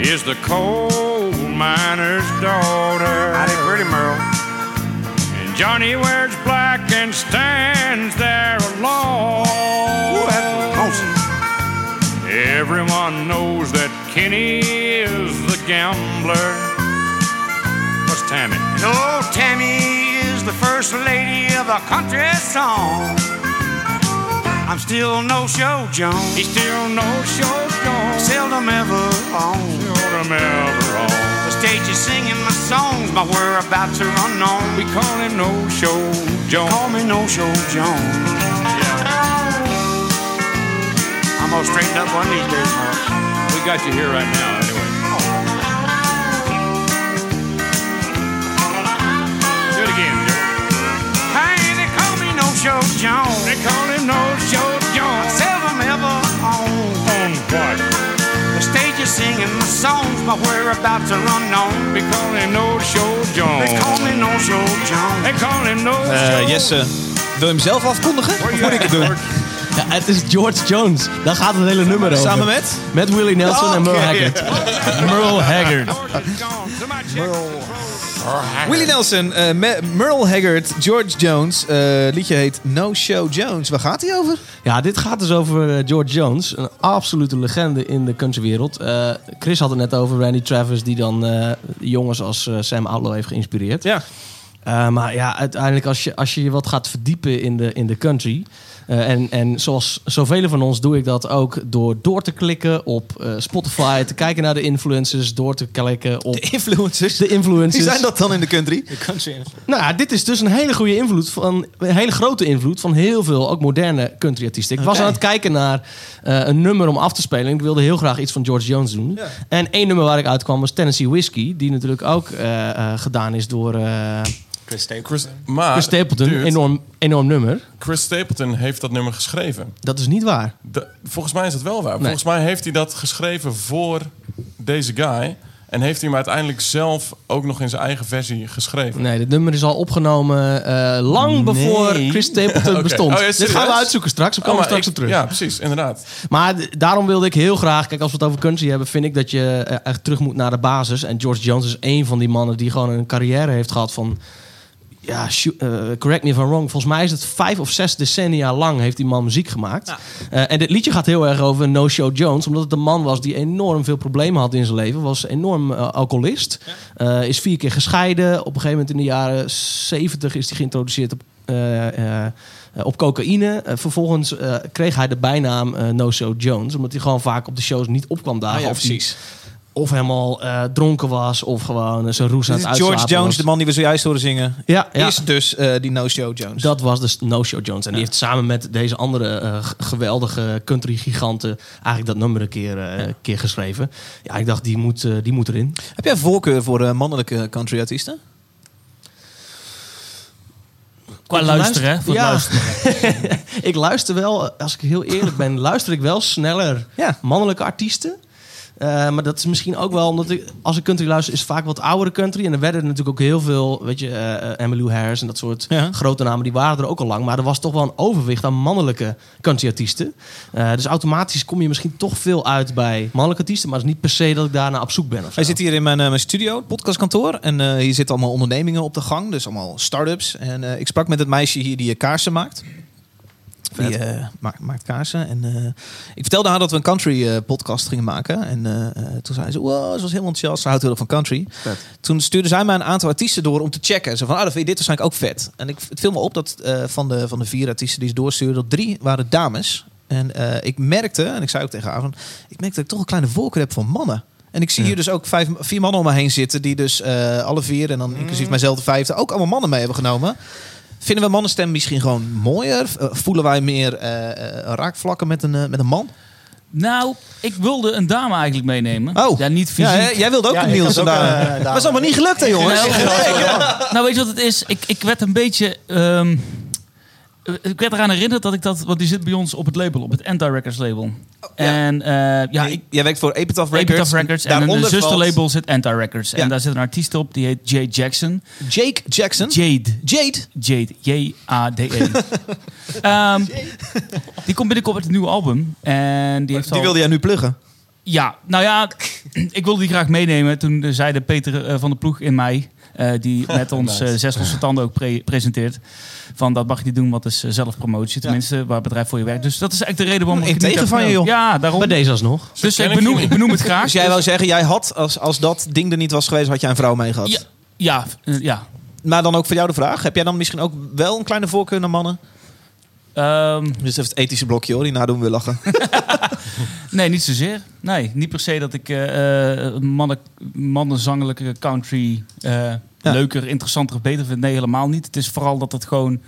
Speaker 7: is the coal miner's daughter.
Speaker 9: Howdy, pretty Merle.
Speaker 7: And Johnny wears black and stands there alone.
Speaker 9: Ooh, that's lonesome.
Speaker 7: Everyone knows that Kenny is the gambler. What's Tammy?
Speaker 9: No, Tammy is the first lady of a country song. I'm still no show Jones.
Speaker 7: He's still no show Jones.
Speaker 9: Seldom ever on.
Speaker 7: Seldom ever on.
Speaker 9: The stage is singing my songs, my whereabouts are unknown.
Speaker 7: We call him No Show Jones.
Speaker 9: Call me No Show Jones. Gonna straighten up one of these days, Merle.
Speaker 7: We got you here right now, anyway. Do it again, Joe.
Speaker 9: Hey, they call me No Show Jones.
Speaker 7: They call him No Show Jones.
Speaker 9: Seldom ever on.
Speaker 7: On what?
Speaker 9: The stage is singing my songs, my whereabouts are unknown.
Speaker 7: We call him No Show
Speaker 9: They
Speaker 7: Jones.
Speaker 9: call me No Show Jones.
Speaker 7: They call him No
Speaker 1: Eh,
Speaker 7: Show
Speaker 1: Jesse, wil je hem zelf afkondigen? Of moet ik het doen?
Speaker 5: Ja, het is George Jones. Daar gaat het hele nummer over.
Speaker 1: Samen met?
Speaker 5: Met Willie Nelson en Merle. Haggard.
Speaker 4: Merle Haggard.
Speaker 1: Willie Nelson, eh, Me- Merle Haggard, George Jones. Eh liedje heet No Show Jones. Waar gaat hij over?
Speaker 5: Ja, dit gaat dus over eh, George Jones. Een absolute legende in de countrywereld. Eh Chris had het net over Randy Travis... die dan jongens als Sam Outlaw heeft geïnspireerd.
Speaker 1: Ja.
Speaker 5: Maar ja, uiteindelijk als je, als je je wat gaat verdiepen in de, in de country... eh, en, en zoals zoveel van ons doe ik dat ook door door te klikken op eh, Spotify... te kijken naar de influencers, door te klikken op
Speaker 1: De influencers.
Speaker 5: de influencers.
Speaker 1: Wie zijn dat dan in de country?
Speaker 5: Nou, ja, dit is dus een hele goede invloed van een hele grote invloed van heel veel ook moderne country artiesten. Ik was aan het kijken naar eh, een nummer om af te spelen. En ik wilde heel graag iets van George Jones doen.
Speaker 1: Ja.
Speaker 5: En één nummer waar ik uitkwam was Tennessee Whiskey, die natuurlijk ook eh, eh, gedaan is door eh
Speaker 3: Chris Stapleton.
Speaker 2: Chris, maar,
Speaker 5: Chris Stapleton.
Speaker 2: dude,
Speaker 5: Enorm, enorm nummer.
Speaker 2: Chris Stapleton heeft dat nummer geschreven.
Speaker 5: Dat is niet waar.
Speaker 2: De- volgens mij is het wel waar. Volgens mij heeft hij dat geschreven voor deze guy. En heeft hij hem uiteindelijk zelf ook nog in zijn eigen versie geschreven.
Speaker 5: Nee, dit nummer is al opgenomen eh, lang
Speaker 2: Nee.
Speaker 5: voor Chris Stapleton bestond.
Speaker 2: Oh,
Speaker 5: dit gaan we uitzoeken straks.
Speaker 2: Oh,
Speaker 5: komen we
Speaker 2: maar
Speaker 5: straks
Speaker 2: ik-
Speaker 5: op terug.
Speaker 2: Ja, precies, inderdaad.
Speaker 5: Maar daarom wilde ik heel graag, kijk, als we het over country hebben, vind ik dat je eh, echt terug moet naar de basis. En George Jones is één van die mannen die gewoon een carrière heeft gehad van. Ja, eh, correct me if I'm wrong. Volgens mij is het vijf of zes decennia lang heeft die man muziek gemaakt. Eh, en dit liedje gaat heel erg over No Show Jones. Omdat het een man was die enorm veel problemen had in zijn leven. Was enorm eh, alcoholist. Is vier keer gescheiden. Op een gegeven moment in de jaren zeventig is hij geïntroduceerd op, op cocaïne. Vervolgens kreeg hij de bijnaam No Show Jones. Omdat hij gewoon vaak op de shows niet opkwam dagen.
Speaker 1: Ah, ja,
Speaker 5: of,
Speaker 1: precies.
Speaker 5: Of helemaal eh, dronken was. Of gewoon zijn roes aan het
Speaker 1: is George
Speaker 5: uitslapen
Speaker 1: Jones,
Speaker 5: was.
Speaker 1: de man die we zojuist horen zingen.
Speaker 5: Ja, ja.
Speaker 1: Is dus eh, die No Show Jones.
Speaker 5: Dat was dus No Show Jones. En die heeft samen met deze andere eh, geweldige country-giganten... eigenlijk dat nummer een keer, eh, keer geschreven. Ja, ik dacht, die moet, die moet erin.
Speaker 1: Heb jij voorkeur voor eh, mannelijke country artiesten?
Speaker 4: Qua luisteren, hè? Voor
Speaker 5: ja.
Speaker 4: luisteren.
Speaker 5: ik luister wel, als ik heel eerlijk ben... luister ik wel sneller
Speaker 1: Ja.
Speaker 5: mannelijke artiesten... Eh, maar dat is misschien ook wel omdat ik, als ik country luister, is het vaak wat oudere country. En er werden natuurlijk ook heel veel, weet je, eh, Emmylou Harris en dat soort
Speaker 1: Ja.
Speaker 5: grote namen, die waren er ook al lang. Maar er was toch wel een overwicht aan mannelijke country-artiesten. Eh, dus automatisch kom je misschien toch veel uit bij mannelijke artiesten. Maar het is niet per se dat ik daarna op zoek ben.
Speaker 1: Wij zitten hier in mijn, mijn studio, het podcastkantoor. En hier zitten allemaal ondernemingen op de gang. Dus allemaal start-ups. En ik sprak met het meisje hier die eh, kaarsen maakt. Die maakt, maakt kaarsen. En eh, ik vertelde haar dat we een country eh, podcast gingen maken. En eh, toen zei ze, wow, ze was helemaal enthousiast. Ze houdt heel van country. Toen stuurde zij mij een aantal artiesten door om te checken. Ze van, ah, dan vind je dit waarschijnlijk ook vet. En ik, het viel me op dat van, de, van de vier artiesten die ze doorstuurden, dat drie waren dames. En ik merkte, en ik zei ook tegen haar, van, ik merkte dat ik toch een kleine voorkeur heb voor mannen. En ik zie hier dus ook vijf, vier mannen om me heen zitten, die dus alle vier, en dan inclusief mijzelf de vijfde, ook allemaal mannen mee hebben genomen. Vinden we mannenstem misschien gewoon mooier? Eh, Voelen wij meer eh, eh, raakvlakken met een, met een man?
Speaker 4: Nou, ik wilde een dame eigenlijk meenemen.
Speaker 1: Oh.
Speaker 4: Ja, niet fysiek.
Speaker 1: Ja, jij wilde ook
Speaker 3: Ja,
Speaker 1: een Niels
Speaker 3: had
Speaker 1: en
Speaker 3: ook,
Speaker 1: daar. Maar
Speaker 3: dame.
Speaker 1: dat is allemaal niet gelukt, hè, jongens?
Speaker 4: Nou, nou, weet je wat het is? Ik, ik werd een beetje... ehm, Eh, Ik werd eraan herinnerd dat ik dat, want die zit bij ons op het label, op het Anti-Records label. En eh, ja, ik,
Speaker 1: Jij werkt voor Epitaph Records.
Speaker 4: Epitaph Records en een
Speaker 1: Daaronder
Speaker 4: zusterlabel zit Anti-Records.
Speaker 1: Ja.
Speaker 4: En daar zit een artiest op, die heet Jay Jackson.
Speaker 1: Jake Jackson.
Speaker 4: Jade.
Speaker 1: Jade.
Speaker 4: Jade. J-A-D-E. Ehm, die komt binnenkort met een nieuw album. En die heeft
Speaker 1: Die
Speaker 4: al-
Speaker 1: wilde jij nu pluggen.
Speaker 4: Ja, nou ja, ik wilde die graag meenemen. Toen eh, zeide Peter eh, van der Ploeg in mei, eh, die met ons eh, Zes Losse Tanden ook pre- presenteert, van dat mag je niet doen, wat is eh, zelfpromotie. Tenminste, waar het bedrijf voor je werkt. Dus dat is eigenlijk de reden waarom ik het niet
Speaker 1: tegen van je, joh.
Speaker 4: Ja, daarom.
Speaker 5: Bij deze alsnog.
Speaker 4: Dus ik benoem, ik benoem het graag.
Speaker 1: Dus jij wou zeggen, jij had, als, als dat ding er niet was geweest, had jij een vrouw mee gehad.
Speaker 4: Ja, ja, ja.
Speaker 1: Maar dan ook voor jou de vraag. Heb jij dan misschien ook wel een kleine voorkeur naar mannen?
Speaker 4: Ehm,
Speaker 1: Dus even het ethische blokje hoor, die nadoen we lachen.
Speaker 4: nee, niet zozeer. Nee, niet per se dat ik eh eh, mannen, mannenzangelijke country eh, leuker, interessanter of beter vind. Nee, helemaal niet. Het is vooral dat het gewoon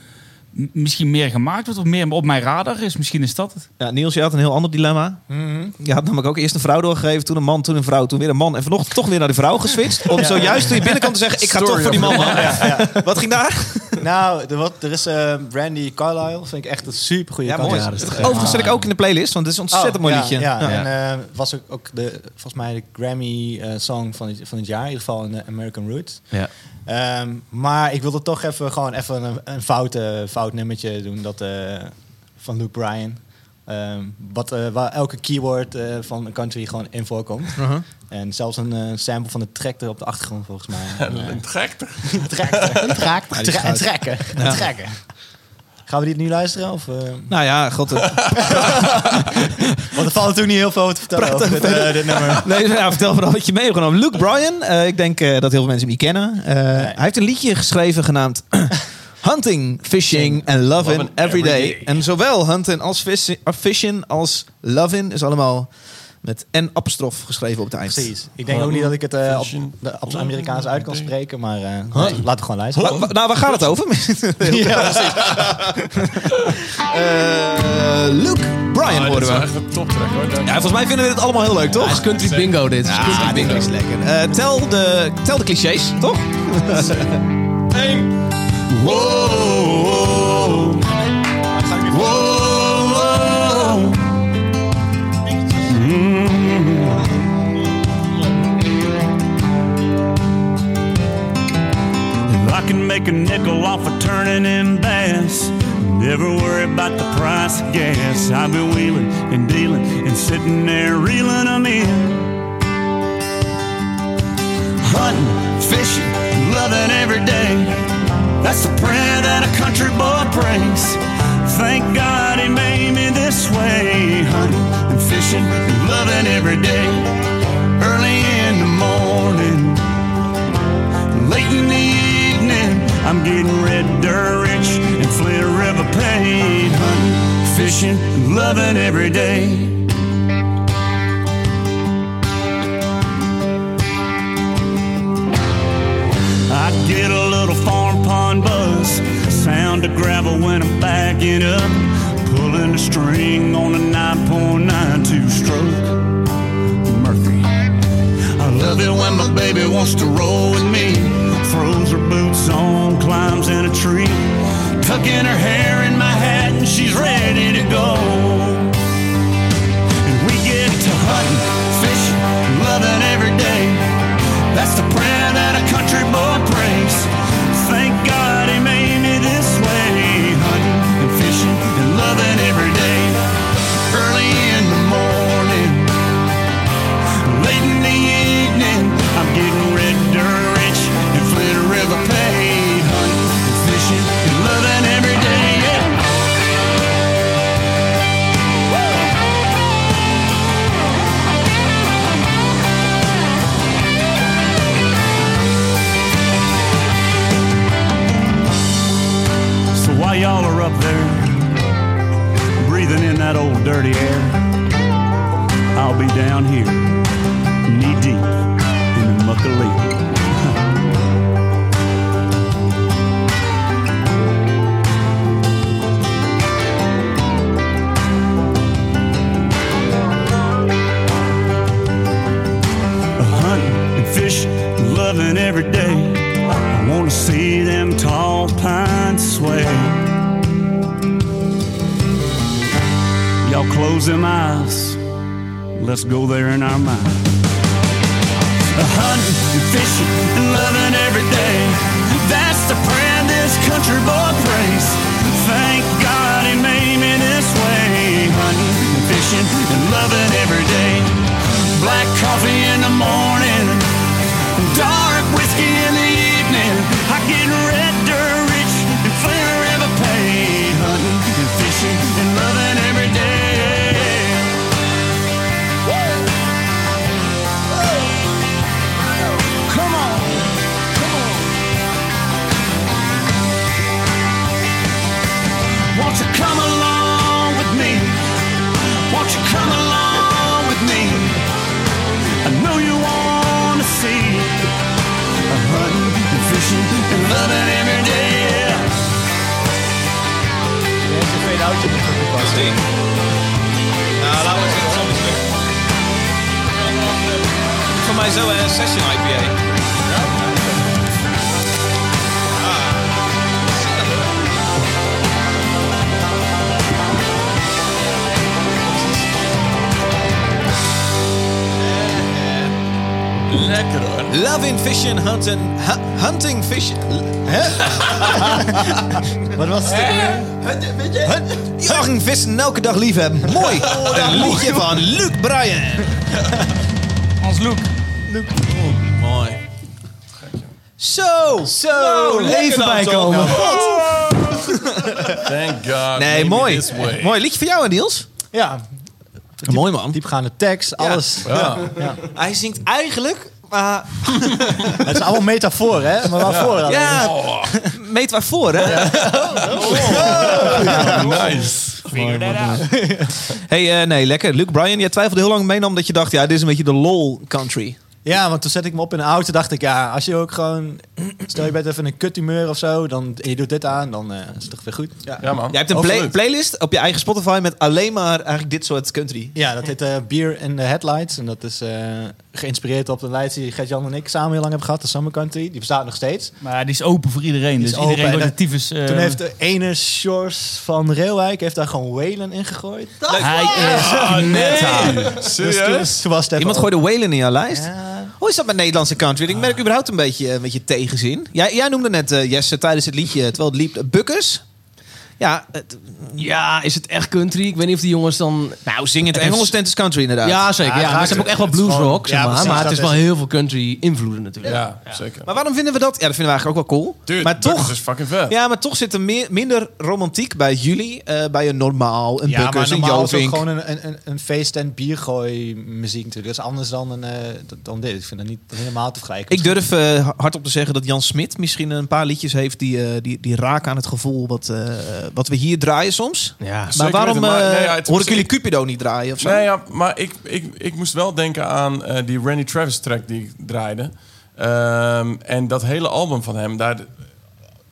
Speaker 4: misschien meer gemaakt wordt of meer op mijn radar is. Misschien is dat het.
Speaker 1: Ja, Niels, je had een heel ander dilemma. Je had namelijk ook eerst een vrouw doorgegeven, toen een man, toen een vrouw, toen weer een man. En vanochtend toch weer naar de vrouw geswitcht. Om zojuist toen je binnenkwam te zeggen, ik ga toch voor die man.
Speaker 3: Ja,
Speaker 1: Wat ging daar?
Speaker 3: Nou, er, wat, er is eh, Brandy Carlisle. Vind ik echt een super goede
Speaker 1: Ja, mooi.
Speaker 3: Ja,
Speaker 1: Overigens zet ik ook in de playlist, want het is een ontzettend mooi
Speaker 3: ja,
Speaker 1: liedje.
Speaker 3: Ja,
Speaker 1: Ja.
Speaker 3: en eh, was ook, ook de, volgens mij de Grammy eh, song van het, van het jaar. In ieder geval in de American Roots.
Speaker 5: Ja.
Speaker 3: Ehm, maar ik wilde toch even gewoon even een, een fout, eh, fout nummertje doen. Dat, eh, van Luke Bryan. Ehm, wat, eh, waar elke keyword eh, van een country gewoon in voorkomt.
Speaker 1: Uh-huh.
Speaker 3: En zelfs een eh, sample van de tractor op de achtergrond volgens mij.
Speaker 2: Een tractor.
Speaker 3: Tractor. Tractor. Tre-
Speaker 1: goud.
Speaker 3: trekken. Trekken. Gaan we dit nu luisteren? Of, eh?
Speaker 1: Nou ja, god. eh,
Speaker 3: Want er valt natuurlijk niet heel veel over te vertellen over dit, eh, dit nummer.
Speaker 1: Nee, nou, vertel vooral wat je mee hebt genomen. Luke Bryan, eh, ik denk eh, dat heel veel mensen hem niet kennen. Eh, Hij heeft een liedje geschreven genaamd Hunting, Fishing and Loving
Speaker 2: Lovin'
Speaker 1: Every Day.
Speaker 2: Every Day.
Speaker 1: En zowel hunting als fishing als loving is allemaal met n apostrof geschreven op het eind.
Speaker 3: Precies. Ik denk ook niet dat ik het eh, op, de, op zijn Amerikaans uit kan spreken, maar eh,
Speaker 1: Huh?
Speaker 3: nee, laten we gewoon luisteren.
Speaker 1: Wa- nou, waar gaat het over?
Speaker 3: ja, precies.
Speaker 1: Eh, Luke
Speaker 2: Ah,
Speaker 1: horen
Speaker 2: is wel
Speaker 1: we.
Speaker 2: echt een toptrack hoor.
Speaker 1: Ja, volgens mij vinden we dit allemaal heel leuk, toch?
Speaker 5: country bingo dit. Country
Speaker 1: Ja, dit
Speaker 5: bingo.
Speaker 1: is lekker. Eh, tel, de, tel de clichés, toch?
Speaker 2: Eén. Wow.
Speaker 6: I can make a nickel off of turning in bass, never worry about the price of gas. I've been wheeling and dealing and sitting there reeling them in. Hunting, fishing, loving every day. That's the prayer that a country boy prays. Thank God he made me this way. Hunting and fishing and loving every day. I'm getting red dirt rich and Flint River paid. Hunting, fishing, and loving every day. I get a little farm pond buzz, sound of gravel when I'm backing up, pulling the string on a 9.92 stroke. Murphy. I love it when my baby wants to roll with me, in her
Speaker 1: hand. Zo een session IPA.
Speaker 2: Lekker hoor.
Speaker 1: Loving fishing, hunting, hu- hunting fishing. Hè?
Speaker 3: Wat was het?
Speaker 1: Jagen, vissen, elke dag liefhebben. Mooi. Een liedje van Luc Bryan.
Speaker 4: Loek.
Speaker 1: Mooi. Zo. Zo.
Speaker 5: Even bijkomen.
Speaker 2: Thank God.
Speaker 1: Nee, mooi. Mooi. Liedje voor jou, Niels.
Speaker 3: Ja,
Speaker 1: Mooi, man.
Speaker 3: diepgaande tekst, alles.
Speaker 2: Ja.
Speaker 1: Hij zingt eigenlijk... maar
Speaker 3: Het is allemaal metafoor, hè? Maar waarvoor?
Speaker 1: ja, meet waarvoor, hè?
Speaker 2: Nice.
Speaker 1: Hey, eh, nee, lekker. Luke Bryan, jij twijfelde heel lang meenam dat je dacht... ja, dit is een beetje de lol country.
Speaker 3: Ja, want toen zette ik me op in de auto. dacht ik, ja, als je ook gewoon... Stel je bent even een kuthumeur of zo. Dan, en je doet dit aan, dan eh, is het toch weer goed. Ja,
Speaker 2: Ja man.
Speaker 1: Jij hebt een play- playlist op je eigen Spotify... met alleen maar eigenlijk dit soort country.
Speaker 3: ja dat heet eh Beer in the Headlights. En dat is eh, geïnspireerd op de lijst die Gert-Jan en ik samen heel lang hebben gehad. De Summer Country. Die bestaat nog steeds.
Speaker 4: Maar die is open voor iedereen.
Speaker 3: Die
Speaker 4: Dus
Speaker 3: open
Speaker 4: iedereen
Speaker 3: en
Speaker 4: wordt tyfus... eh,
Speaker 3: Toen heeft de ene Shores van Reelwijk heeft daar gewoon Whalen in gegooid.
Speaker 4: Hij is meta.
Speaker 3: Dus
Speaker 2: Serieus?
Speaker 3: toen, toen was
Speaker 1: Iemand gooide Whalen in jouw lijst?
Speaker 3: Ja.
Speaker 1: Hoe is dat met Nederlandse country? Ik merk überhaupt een beetje, een beetje tegenzin. Jij, jij noemde net, eh, Jesse, tijdens het liedje, terwijl het liep, Bukkers. Ja, het,
Speaker 5: Ja, is het echt country? Ik weet niet of die jongens dan...
Speaker 1: nou, zing het Engels, tent is country inderdaad.
Speaker 5: Ja, zeker.
Speaker 3: Ja,
Speaker 5: Ja, maar
Speaker 3: het
Speaker 5: ze hebben ook echt wel blues
Speaker 3: gewoon-
Speaker 5: rock, zeg
Speaker 3: ja,
Speaker 5: maar.
Speaker 3: precies,
Speaker 5: maar het is wel
Speaker 3: is-
Speaker 5: heel veel country invloeden natuurlijk.
Speaker 2: Ja, zeker.
Speaker 1: Maar waarom vinden we dat? Ja, dat vinden we eigenlijk ook wel cool.
Speaker 2: Dude,
Speaker 1: maar toch,
Speaker 2: is fucking vet.
Speaker 1: ja, maar toch zit er meer, minder romantiek bij jullie, eh, bij een normaal, een
Speaker 3: Ja,
Speaker 1: Bukkers,
Speaker 3: maar
Speaker 1: een
Speaker 3: normaal is het
Speaker 1: Jovink.
Speaker 3: gewoon een, een, een, een feest- en biergooi muziek natuurlijk. Dat is anders dan, een, eh, dan dit. Ik vind dat niet helemaal te vergelijken.
Speaker 1: Ik durf eh, hardop te zeggen dat Jan Smit misschien een paar liedjes heeft die, eh, die, die raken aan het gevoel wat, eh, wat we hier draaien soms.
Speaker 5: Ja.
Speaker 1: Maar
Speaker 2: Zeker
Speaker 1: waarom
Speaker 2: weten, maar-
Speaker 1: eh,
Speaker 2: nee, ja, het
Speaker 1: hoor ik jullie Cupido niet draaien of zo?
Speaker 2: Nee, ja, maar ik, ik, ik moest wel denken aan eh, die Randy Travis track die ik draaide. Ehm, en dat hele album van hem, daar,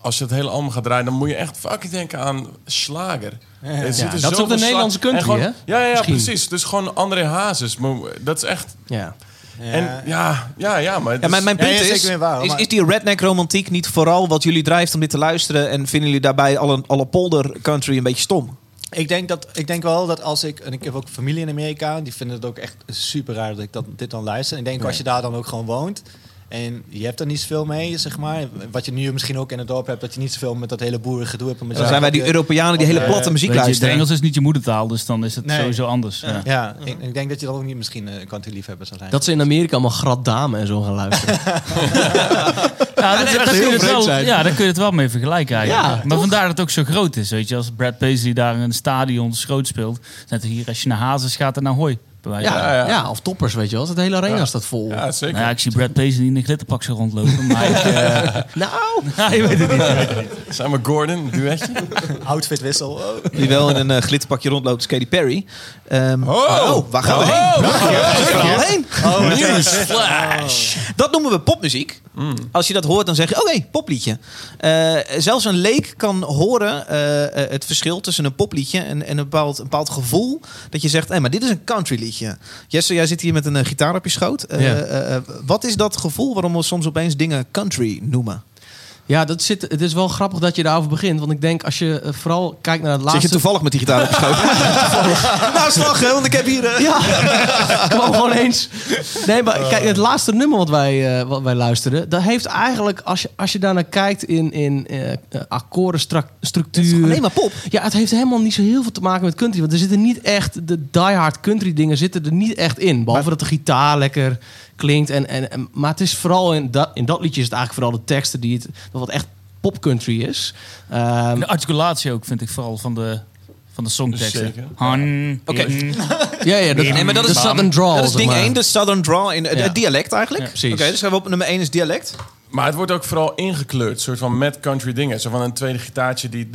Speaker 2: als je het hele album gaat draaien, dan moet je echt fucking denken aan slager. Er
Speaker 5: dat is ook de Nederlandse country,
Speaker 2: gewoon-
Speaker 5: hè?
Speaker 2: Ja, ja, ja precies. Dus gewoon André Hazes. Maar Dat is echt...
Speaker 5: Ja.
Speaker 2: En ja, ja, ja, maar...
Speaker 1: Ja, mijn, mijn
Speaker 3: Ja,
Speaker 1: punt
Speaker 3: ja,
Speaker 1: is,
Speaker 3: waar,
Speaker 1: is,
Speaker 3: maar-
Speaker 1: is die redneck romantiek niet vooral wat jullie drijft om dit te luisteren en vinden jullie daarbij alle, alle polder country een beetje stom?
Speaker 3: Ik denk, dat, ik denk wel dat als ik... En ik heb ook familie in Amerika. Die vinden het ook echt super raar dat ik dat, dit dan luister. Ik denk als je daar dan ook gewoon woont... En je hebt er niet zoveel mee, zeg maar. Wat je nu misschien ook in het dorp hebt... dat je niet zoveel met dat hele boerengedoe hebt.
Speaker 1: Dan zijn wij die Europeanen die hele
Speaker 3: eh,
Speaker 1: platte muziek
Speaker 4: je,
Speaker 1: luisteren.
Speaker 4: Engels is niet je moedertaal, dus dan is het
Speaker 3: Nee.
Speaker 4: sowieso anders. Ja.
Speaker 3: Ja, ik, ik denk dat je dan ook niet misschien een country liefhebber zou zijn.
Speaker 5: Dat ze in Amerika allemaal grat dame en zo gaan luisteren.
Speaker 4: Ja, dat,
Speaker 5: echt
Speaker 4: daar kun
Speaker 5: heel
Speaker 4: je het
Speaker 5: vreemd
Speaker 4: wel, ja, daar kun je het wel mee vergelijken eigenlijk.
Speaker 5: Ja,
Speaker 4: maar
Speaker 5: toch?
Speaker 4: vandaar dat het ook zo groot is. Weet je, als Brad Paisley daar in een stadion groot speelt, net hier als je naar Hazes gaat en naar Hooi.
Speaker 5: Ja,
Speaker 2: Ja,
Speaker 5: ja.
Speaker 2: ja.
Speaker 5: of toppers, weet je wel. Het hele arena staat vol.
Speaker 2: Ja, zeker.
Speaker 4: Nou ja, ik zie Brad Paisley in een glitterpak zo rondlopen, maar ik, eh,
Speaker 5: Nou,
Speaker 4: ja, je weet het niet.
Speaker 2: Samen Gordon, duetje.
Speaker 3: Outfitwissel. Oh.
Speaker 1: Die wel in een eh, glitterpakje rondloopt, is Katy Perry. Ehm,
Speaker 2: Oh.
Speaker 1: oh, waar gaan we heen? Waar gaan we heen? Dat noemen we popmuziek. Als je dat hoort, dan zeg je, oké, popliedje. Eh, zelfs een leek kan horen het verschil tussen een popliedje en, en een, bepaald, een bepaald gevoel. Dat je zegt, hé, maar dit is een country liedje. Jesse, jij zit hier met een eh, gitaar op je schoot. Eh,
Speaker 5: Ja.
Speaker 1: eh, wat is dat gevoel waarom we soms opeens dingen country noemen?
Speaker 5: Ja, dat zit, het is wel grappig dat je daarover begint. Want ik denk, als je eh, vooral kijkt naar het
Speaker 1: Zit
Speaker 5: laatste...
Speaker 1: je toevallig met die gitaar opgeschoven? nou, slag, hè, want ik heb hier... eh,
Speaker 5: Ja, kwam gewoon eens. Nee, maar kijk, het laatste nummer wat wij, eh, wat wij luisterden... dat heeft eigenlijk, als je, als je daarnaar kijkt in, in eh eh, akkoordenstructuur...
Speaker 1: alleen maar pop.
Speaker 5: Ja, het heeft helemaal niet zo heel veel te maken met country. Want er zitten niet echt... de diehard country dingen zitten er niet echt in. Behalve dat de gitaar lekker klinkt. En, en, en- maar het is vooral in dat, in dat liedje is het eigenlijk vooral de teksten... die het, wat echt pop country is. Ehm,
Speaker 4: De articulatie ook vind ik vooral van de, van de songteksten. Han,
Speaker 1: Oké.
Speaker 5: ja, ja, dat,
Speaker 1: Nee, maar dat
Speaker 5: de
Speaker 1: is
Speaker 5: Southern Drawl.
Speaker 1: Dat is ding
Speaker 5: maar.
Speaker 1: 1, de Southern Draw. In, het,
Speaker 5: Ja.
Speaker 1: dialect eigenlijk.
Speaker 5: Ja, precies.
Speaker 1: Oké, dus gaan we op nummer 1 is dialect.
Speaker 2: Maar het wordt ook vooral ingekleurd, soort van met country dingen. Zo van een tweede gitaartje die...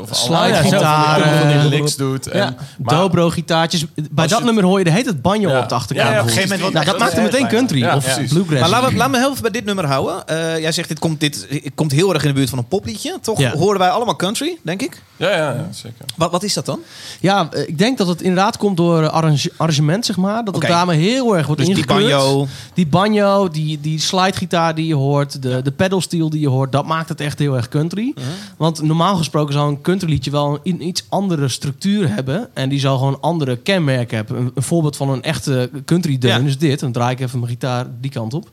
Speaker 2: Of
Speaker 5: Slidegitaar,
Speaker 2: allemaal van die
Speaker 5: eh,
Speaker 2: licks doet. En,
Speaker 5: Ja,
Speaker 2: maar-
Speaker 5: dobro-gitaartjes. Bij dat
Speaker 2: je-
Speaker 5: nummer hoor je de heet het banjo
Speaker 2: Ja.
Speaker 5: op de achterkant.
Speaker 2: Ja, ja, op een
Speaker 5: bijvoorbeeld.
Speaker 2: gegeven moment
Speaker 5: nou, dat maakt het meteen country
Speaker 2: Ja,
Speaker 5: of bluegrass.
Speaker 1: Maar laten we, laten we heel even bij dit nummer houden. Eh, jij zegt, dit komt, dit komt heel erg in de buurt van een popliedje. Toch
Speaker 5: Ja.
Speaker 1: horen wij allemaal country, denk ik.
Speaker 2: Ja, ja, ja, zeker.
Speaker 1: Wat, wat is dat dan?
Speaker 5: Ja, eh, ik denk dat het inderdaad komt door arrange- arrangement, zeg maar. Dat het daarmee heel erg wordt
Speaker 1: Dus die
Speaker 5: ingekleurd.
Speaker 1: banjo.
Speaker 5: Die banjo, die, die slidegitaar die je hoort, de, de pedalsteel die je hoort, dat maakt het echt heel erg country.
Speaker 1: Mhm.
Speaker 5: Want normaal gesproken zou een countryliedje wel een, een iets andere structuur hebben. En die zou gewoon andere kenmerken hebben. Een, een voorbeeld van een echte country deun
Speaker 1: Ja.
Speaker 5: is dit. Dan draai ik even mijn gitaar die kant op.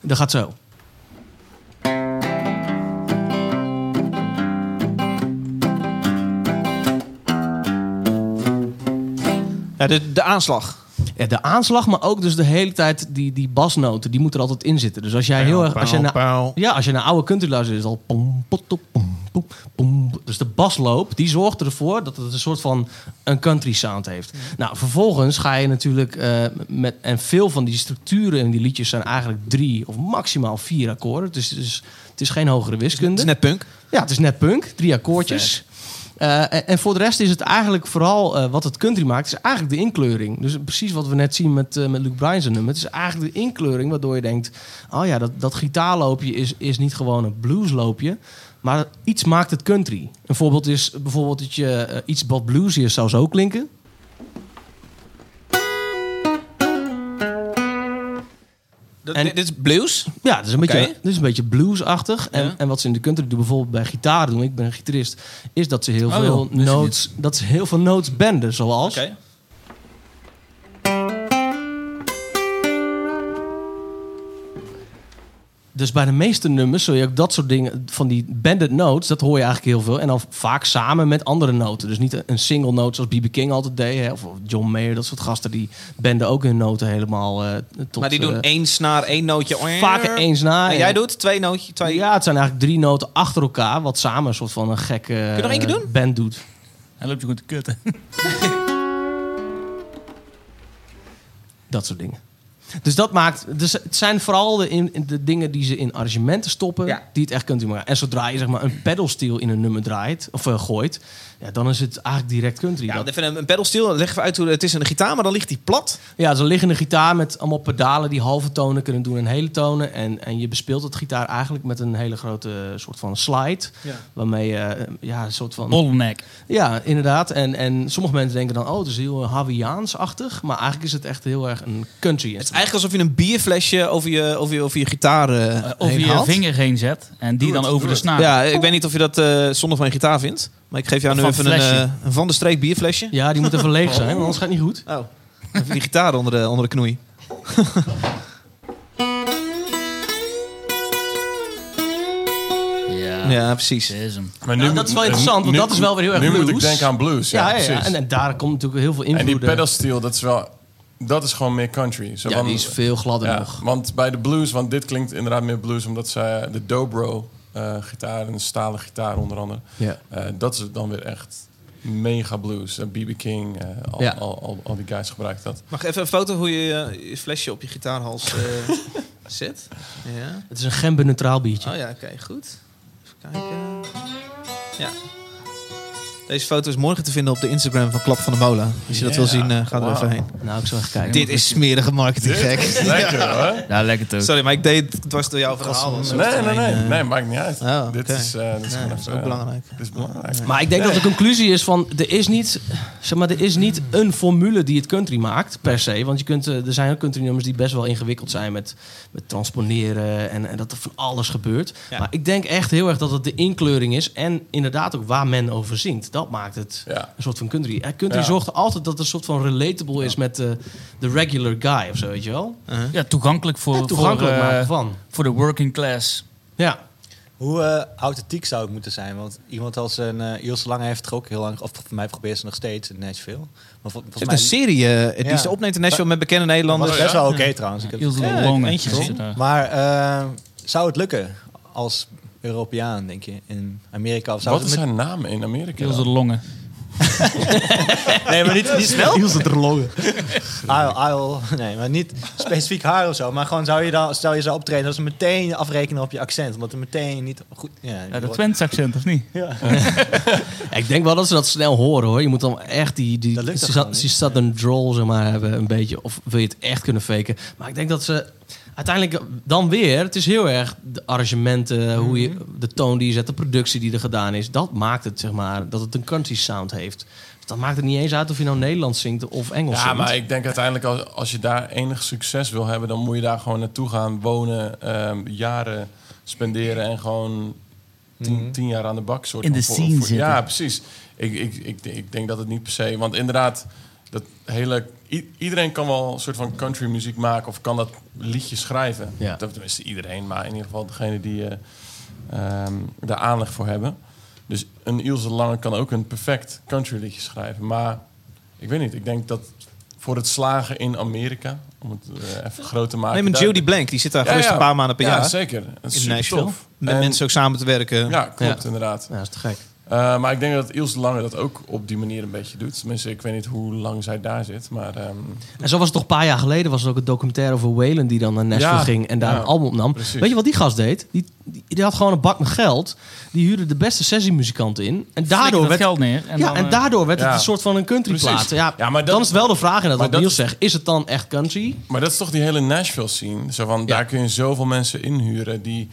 Speaker 5: Dat gaat zo.
Speaker 1: Ja, de, de aanslag.
Speaker 5: Ja, de aanslag, maar ook dus de hele tijd die, die basnoten, die moeten er altijd in zitten. Dus als jij heel erg, als je naar, ja, als je naar oude country luistert, is het al pom, potop, pom, pom, pom. Dus de basloop, die zorgt ervoor dat het een soort van een country sound heeft. Nou, vervolgens ga je natuurlijk eh, met, en veel van die structuren in die liedjes zijn eigenlijk drie of maximaal vier akkoorden. Dus, dus het is geen hogere wiskunde.
Speaker 1: Het is net punk.
Speaker 5: Ja, het is net punk. Drie akkoordjes. Eh, en, voor de rest is het eigenlijk vooral eh, wat het country maakt, is eigenlijk de inkleuring. Dus precies wat we net zien met, eh, met Luke Bryan's nummer. Het is eigenlijk de inkleuring waardoor je denkt: oh ja, dat, dat gitaarloopje is, is niet gewoon een bluesloopje. Maar iets maakt het country. Een voorbeeld is bijvoorbeeld dat je iets wat is, zou zo klinken.
Speaker 1: Dat,
Speaker 5: En-
Speaker 1: dit is blues.
Speaker 5: Ja, dat is een, beetje, dat is een beetje bluesachtig. En,
Speaker 1: Ja.
Speaker 5: en wat ze in de country doen, bijvoorbeeld bij gitaar doen, ik ben een gitarist, is dat ze heel
Speaker 4: Oh,
Speaker 5: veel notes, dat ze heel veel notes benden, zoals. Dus bij de meeste nummers zul je ook dat soort dingen, van die banded notes, dat hoor je eigenlijk heel veel. En dan vaak samen met andere noten. Dus niet een single note zoals B.B. King altijd deed, hè, of John Mayer, dat soort gasten, die benden ook hun noten helemaal eh, tot...
Speaker 1: maar die doen
Speaker 5: eh,
Speaker 1: één snaar, één nootje.
Speaker 5: vaak één snaar.
Speaker 1: En jij doet twee nootjes. Twee...
Speaker 5: Ja, het zijn eigenlijk drie noten achter elkaar, wat samen een soort van een gekke
Speaker 1: je nog één keer
Speaker 5: eh,
Speaker 1: doen?
Speaker 5: band doet.
Speaker 4: Hij loopt je goed te kutten.
Speaker 5: Dat soort dingen. Dus dat maakt. Dus het zijn vooral de, in, de dingen die ze in arrangementen stoppen.
Speaker 1: Ja.
Speaker 5: die het echt kunt maken. En zodra je zeg maar een pedalsteel in een nummer draait. of eh, gooit. Ja, dan is het eigenlijk direct country.
Speaker 1: Ja,
Speaker 5: Dat-
Speaker 1: even een, een pedalsteel, leg even uit hoe het is een gitaar, maar dan ligt die plat.
Speaker 5: ja, zo'n liggende gitaar met allemaal pedalen die halve tonen kunnen doen en hele tonen. En, en je bespeelt het gitaar eigenlijk met een hele grote soort van slide.
Speaker 1: Ja.
Speaker 5: Waarmee je eh, ja, een soort van.
Speaker 4: Bottleneck.
Speaker 5: Ja, inderdaad. En, en sommige mensen denken dan, oh, het is heel Haviaans-achtig. Maar eigenlijk is het echt heel erg een country.
Speaker 1: Het is eigenlijk alsof je een bierflesje over je, over je, over je gitaar eh
Speaker 4: Uh,
Speaker 1: heen
Speaker 4: je
Speaker 1: haalt.
Speaker 4: vinger heen zet en die dan over de snaar.
Speaker 1: Ja, ik weet niet of je dat eh zonde van je gitaar vindt. Maar ik geef jou nu
Speaker 4: van
Speaker 1: even
Speaker 4: flesje.
Speaker 1: eh, een van de streek bierflesje.
Speaker 5: Ja, die moet even leeg zijn, want anders gaat het niet goed.
Speaker 1: Oh, even die gitaar onder de, onder de knoei.
Speaker 4: Ja,
Speaker 1: Ja, precies.
Speaker 4: dat is hem.
Speaker 2: Maar
Speaker 5: Nou, dat is wel interessant, want dat is wel weer heel erg
Speaker 2: Nu moet ik
Speaker 5: blues.
Speaker 2: denken aan blues, ja,
Speaker 5: Ja, ja. En, en daar komt natuurlijk heel veel
Speaker 2: En die pedalsteel, dat is wel... Dat is gewoon meer country. Zo
Speaker 5: ja,
Speaker 2: van-
Speaker 5: die is veel gladder
Speaker 2: ja,
Speaker 5: nog.
Speaker 2: Want bij de blues, want dit klinkt inderdaad meer blues... omdat zij de dobro gitaar, een stalen gitaar onder andere...
Speaker 5: Ja.
Speaker 2: eh, dat is dan weer echt mega blues. B.B. King, eh, al,
Speaker 5: Ja.
Speaker 2: al, al, al die guys gebruiken dat.
Speaker 1: Mag even een foto hoe je eh, je flesje op je gitaarhals eh, zet? Ja.
Speaker 5: Het is een gember-neutraal biertje.
Speaker 1: Oh ja, oké, goed. Even kijken. Ja. Deze foto is morgen te vinden op de Instagram van Klap van de Molen. Als je dat wil zien, eh, ga er even heen.
Speaker 5: Nou, ik zal even kijken.
Speaker 1: Dit is smerige marketing, gek.
Speaker 2: Lekker hoor.
Speaker 4: Ja, lekker toch.
Speaker 1: Sorry, maar ik deed het dwars door jouw verhaal.
Speaker 2: Nee, nee, nee.
Speaker 1: eh,
Speaker 2: Nee, maakt niet uit.
Speaker 1: Oh,
Speaker 2: Dit is, eh, dit is
Speaker 1: Ja,
Speaker 2: gewoon
Speaker 1: dat is ook belangrijk.
Speaker 2: Dit is belangrijk.
Speaker 5: Maar ik denk dat de conclusie is van... Er is, niet, zeg maar, er is niet een formule die het country maakt, per se. Want je kunt, er zijn ook country nummers die best wel ingewikkeld zijn... met, met transponeren en, en dat er van alles gebeurt.
Speaker 1: Ja.
Speaker 5: Maar ik denk echt heel erg dat het de inkleuring is... en inderdaad ook waar men over zingt. Dat maakt het
Speaker 2: Ja.
Speaker 5: een soort van country. En country
Speaker 2: Ja.
Speaker 5: zorgt er altijd dat het een soort van relatable is... met de, de regular guy of zo, weet je wel?
Speaker 4: Ja, toegankelijk voor,
Speaker 5: Ja, toegankelijk
Speaker 4: voor, eh,
Speaker 5: maken van.
Speaker 4: voor de working class.
Speaker 5: Ja.
Speaker 3: Hoe eh, authentiek zou het moeten zijn? Want iemand als een uh, Ilse Lange heeft het toch ook heel lang... of voor mij probeert ze nog steeds in Nashville. Maar vol- volgens mij
Speaker 1: een serie eh, die
Speaker 3: Ja.
Speaker 1: ze opneemt in Nashville met bekende Nederlanders.
Speaker 3: het best wel oké trouwens. Ik heb
Speaker 4: Ilse Longe.
Speaker 1: eentje gezien.
Speaker 3: Maar eh, zou het lukken als Europeaan, denk je, in Amerika? Of
Speaker 2: Wat
Speaker 3: het
Speaker 2: is
Speaker 3: met-
Speaker 2: haar naam in Amerika?
Speaker 4: Ilse de Longe.
Speaker 3: Nee, maar niet, niet snel.
Speaker 5: Heel te longen.
Speaker 3: Nee, maar niet specifiek haar of zo. Maar gewoon zou je dan, stel je zou optreden, dat ze meteen afrekenen op je accent. Omdat er meteen niet goed... Ja,
Speaker 4: Ja, dat Twents accent, of niet?
Speaker 3: Ja.
Speaker 5: Ja, ik denk wel dat ze dat snel horen hoor. Je moet dan echt die, die,
Speaker 3: Dat lukt toch
Speaker 5: die, southern drawl zeg maar, hebben een beetje. Of wil je het echt kunnen faken. Maar ik denk dat ze uiteindelijk dan weer... Het is heel erg de arrangementen, hoe je, de toon die je zet, de productie die er gedaan is. Dat maakt het zeg maar, dat het een country sound heeft. Dus dan maakt het niet eens uit of je nou Nederlands zingt of Engels
Speaker 2: Ja,
Speaker 5: zingt.
Speaker 2: maar ik denk uiteindelijk als, als je daar enig succes wil hebben, dan moet je daar gewoon naartoe gaan wonen, ehm, jaren spenderen en gewoon tien, tien jaar aan de bak. Soort
Speaker 4: In
Speaker 2: van
Speaker 4: de
Speaker 2: voor-
Speaker 4: scene
Speaker 2: voor-
Speaker 4: zitten.
Speaker 2: Ja, precies. Ik, ik, ik, ik denk dat het niet per se, want inderdaad, dat hele, iedereen kan wel een soort van country muziek maken of kan dat liedje schrijven.
Speaker 5: Ja.
Speaker 2: Dat tenminste iedereen, maar in ieder geval degene die ehm, daar aanleg voor hebben. Dus een Ilse Lange kan ook een perfect country liedje schrijven. Maar ik weet niet, ik denk dat voor het slagen in Amerika, om het eh, even groot te maken.
Speaker 1: Neem een Jodie Blank, die zit daar
Speaker 2: Ja,
Speaker 1: gerust
Speaker 2: ja.
Speaker 1: een paar maanden per
Speaker 2: ja,
Speaker 1: jaar
Speaker 2: zeker. Dat is
Speaker 1: in Nashville.
Speaker 2: tof.
Speaker 1: Met
Speaker 2: En-
Speaker 1: mensen ook samen te werken.
Speaker 2: Ja, klopt,
Speaker 5: Ja.
Speaker 2: inderdaad.
Speaker 5: Ja, dat is te gek.
Speaker 2: Eh, maar ik denk dat Ilse Lange dat ook op die manier een beetje doet. Tenminste, ik weet niet hoe lang zij daar zit. Maar ehm,
Speaker 5: En zo was het toch een paar jaar geleden was er ook een documentaire over Waylon die dan naar Nashville
Speaker 2: Ja,
Speaker 5: ging en daar
Speaker 2: ja,
Speaker 5: een album opnam.
Speaker 2: precies.
Speaker 5: Weet je wat die gast deed? Die, die, die had gewoon een bak met geld. Die huurde de beste sessiemuzikanten in. En daardoor
Speaker 4: dat
Speaker 5: werd,
Speaker 4: geld neer. En
Speaker 5: ja,
Speaker 4: dan,
Speaker 5: en
Speaker 4: eh,
Speaker 5: daardoor werd het een soort van een countryplaat.
Speaker 2: Precies.
Speaker 5: Ja,
Speaker 2: Ja, maar dat-
Speaker 5: dan is het wel de vraag inderdaad
Speaker 2: maar
Speaker 5: wat Niels
Speaker 2: dat-
Speaker 5: zegt. Is het dan echt country?
Speaker 2: Maar dat is toch die hele Nashville scene. Zo van, Daar kun je zoveel mensen inhuren die...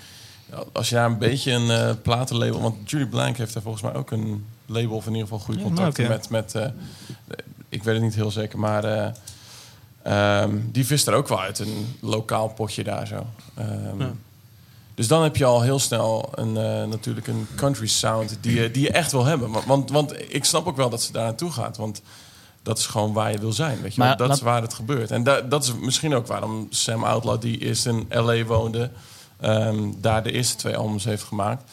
Speaker 2: Als je daar een beetje een eh platenlabel... Want Julie Blank heeft daar volgens mij ook een label... of in ieder geval goede
Speaker 1: Ja,
Speaker 2: contacten met... met eh, ik weet het niet heel zeker, maar... eh, ehm, die vist er ook wel uit een lokaal potje daar zo. Ehm, Dus dan heb je al heel snel een, eh, natuurlijk een country sound die je, die je echt wil hebben. Want, want, want ik snap ook wel dat ze daar naartoe gaat. Want dat is gewoon waar je wil zijn. Weet je
Speaker 4: Maar?
Speaker 2: Dat
Speaker 4: laat-
Speaker 2: is waar het gebeurt. En da- dat is misschien ook waarom Sam Outlaw, die eerst in L.A. woonde... ehm, daar de eerste twee albums heeft gemaakt...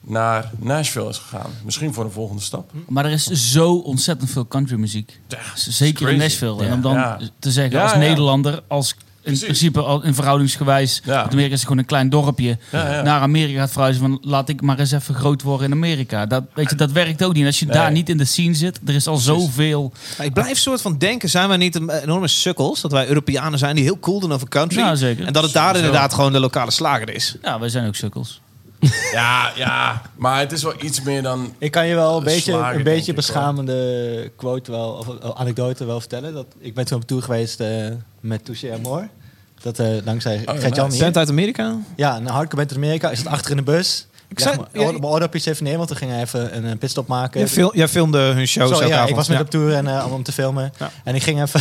Speaker 2: naar Nashville is gegaan. Misschien voor de volgende stap.
Speaker 4: Maar er is zo ontzettend veel countrymuziek.
Speaker 2: Ja,
Speaker 4: Zeker in. Nashville. En om dan
Speaker 2: Ja.
Speaker 4: te zeggen als
Speaker 2: ja.
Speaker 4: Nederlander, als in
Speaker 2: Precies.
Speaker 4: principe al in verhoudingsgewijs,
Speaker 2: Ja.
Speaker 4: Amerika is gewoon een klein dorpje,
Speaker 2: Ja, ja.
Speaker 4: naar Amerika gaat verhuizen van laat ik maar eens even groot worden in Amerika. Dat, weet je, dat werkt ook niet. Als je
Speaker 2: Nee.
Speaker 4: daar niet in de scene zit, er is al zoveel.
Speaker 1: Maar ik blijf soort van denken, zijn wij niet een enorme sukkels? Dat wij Europeanen zijn die heel cool doen over country.
Speaker 4: Ja, zeker.
Speaker 1: En dat het daar inderdaad gewoon de lokale slager is.
Speaker 4: Ja, wij zijn ook sukkels.
Speaker 2: Ja, ja, maar het is wel iets meer dan...
Speaker 3: Ik kan je wel een beetje,
Speaker 2: slager,
Speaker 3: een beetje beschamende quote wel, of anekdote wel vertellen. Dat, ik ben toen op tour geweest eh, met Touché Amor. Dat eh, dankzij
Speaker 2: Oh,
Speaker 3: Gert-Jan
Speaker 2: nice.
Speaker 3: hier.
Speaker 1: Bent uit Amerika?
Speaker 3: Ja, een hardcore band in Amerika. Is het achter in de bus. Ik
Speaker 1: zei- ja,
Speaker 3: mijn oordopjes even neer, want toen ging hij even een, eh, pitstop maken.
Speaker 1: Jij, fil- jij filmde hun shows
Speaker 3: Sorry,
Speaker 1: elke
Speaker 3: ja,
Speaker 1: avond.
Speaker 3: ik was met
Speaker 1: Ja.
Speaker 3: op tour en, eh, om, te filmen.
Speaker 1: Ja.
Speaker 3: En ik ging even...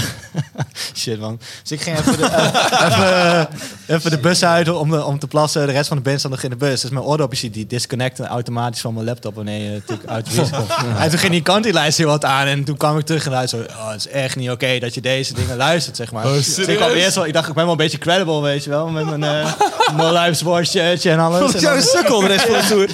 Speaker 3: Shit, man. Dus ik ging even de, eh, even, even de bus uit om, de, om te plassen. De rest van de band stond nog in de bus. Dus mijn oordopjes die disconnecten automatisch van mijn laptop wanneer je natuurlijk uit de bus komt. En toen ging die countrylijst heel wat aan. En toen kwam ik terug en luisterde. Oh, het is echt niet oké dat je deze dingen luistert, zeg maar. dus ik, kwam eerst wel, ik dacht, ik ben wel een beetje credible, weet je wel. Met mijn uh, No Lives shirtje en alles.
Speaker 1: Jij
Speaker 3: dan-
Speaker 1: een sukkel de rest van tour.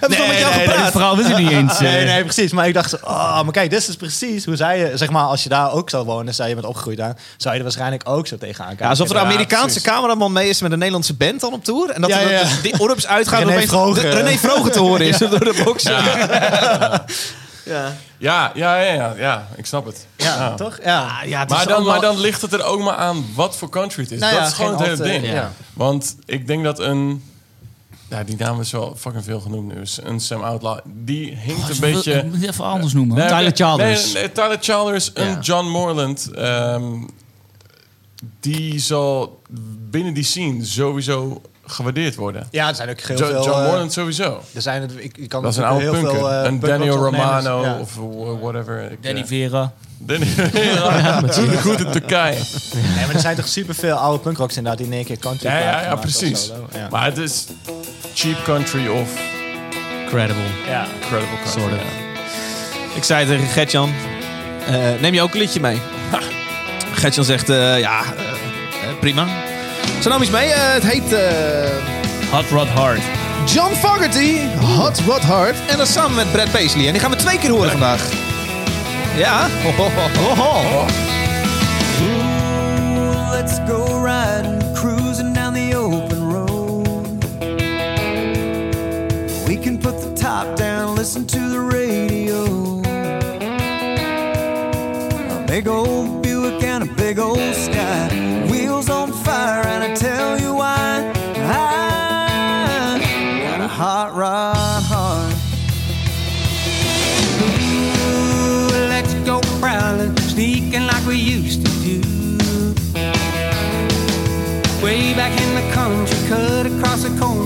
Speaker 1: Hebben ze
Speaker 3: Nee,
Speaker 1: met jou
Speaker 3: nee,
Speaker 1: gepraat?
Speaker 4: Dit verhaal wist ik niet eens. eh.
Speaker 3: Nee, nee, precies. Maar ik dacht, zo, oh, maar kijk, dit is precies hoe zij je, zeg maar, als je daar ook zou wonen, zou je bent opgegroeid aan, zou je er waarschijnlijk ook zo tegenaan kijken.
Speaker 1: Ja, alsof er een Amerikaanse cameraman mee is met een Nederlandse band dan op tour. En dat
Speaker 3: Ja,
Speaker 1: er
Speaker 3: ja.
Speaker 1: dan die oorlogs uitgaan.
Speaker 3: René
Speaker 1: en opeens
Speaker 3: Vroger.
Speaker 1: de- René Vroger te horen is door de boxen. Ja.
Speaker 3: Ja,
Speaker 2: Ja, ja, ja, ja, ja ik snap het.
Speaker 3: ja, toch? Ja,
Speaker 5: ja, het
Speaker 2: Maar dan, maar dan ligt het er ook maar aan wat voor country het is.
Speaker 3: Nou
Speaker 2: dat
Speaker 3: ja,
Speaker 2: is gewoon het hele ding.
Speaker 3: ja.
Speaker 2: Want ik denk dat een... Ja, die naam is wel fucking veel genoemd nu. Een Sam Outlaw. Die hinkt een
Speaker 4: Ik
Speaker 2: beetje...
Speaker 4: moet even anders noemen.
Speaker 2: Nee,
Speaker 3: Tyler Childers.
Speaker 2: Nee, nee, Tyler Childers, een
Speaker 1: Ja.
Speaker 2: John Morland. ehm, die zal binnen die scene sowieso gewaardeerd worden.
Speaker 3: Ja, er zijn ook heel
Speaker 2: Jo-
Speaker 3: veel...
Speaker 2: John
Speaker 3: eh,
Speaker 2: Morland sowieso.
Speaker 3: er zijn het, ik, ik kan
Speaker 2: Dat is een oude
Speaker 3: heel
Speaker 2: punker.
Speaker 3: veel, eh,
Speaker 2: een
Speaker 3: punkrock
Speaker 2: Daniel. Romano
Speaker 3: Ja.
Speaker 2: of wh- whatever. Ik,
Speaker 4: Danny
Speaker 2: eh,
Speaker 4: Vera.
Speaker 2: Danny ja, goed in Turkije.
Speaker 3: Nee, maar er zijn toch superveel oude punkrocks inderdaad die in één keer country
Speaker 2: Ja, ja, ja, precies. Maar het is cheap country of
Speaker 5: Credible.
Speaker 3: ja.
Speaker 2: credible country.
Speaker 5: Sort of.
Speaker 2: ja.
Speaker 1: Ik zei tegen Gertjan, eh, neem je ook een liedje mee? Gertjan zegt, eh, ja, eh, prima. Zo nam iets mee. het heet
Speaker 4: Hot Rod Hard.
Speaker 1: John Fogerty, Hot Rod Hard. En dat samen met Brad Paisley. En die gaan we twee keer horen vandaag. Ja.
Speaker 10: Big old Buick and a big old sky. Wheels on fire, and I tell you why. I got a hot rod heart. Ooh, let's go prowling, sneaking like we used to do. Way back in the country, cut across the cornfields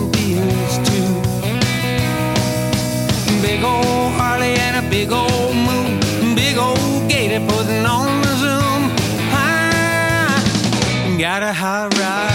Speaker 10: got a high ride.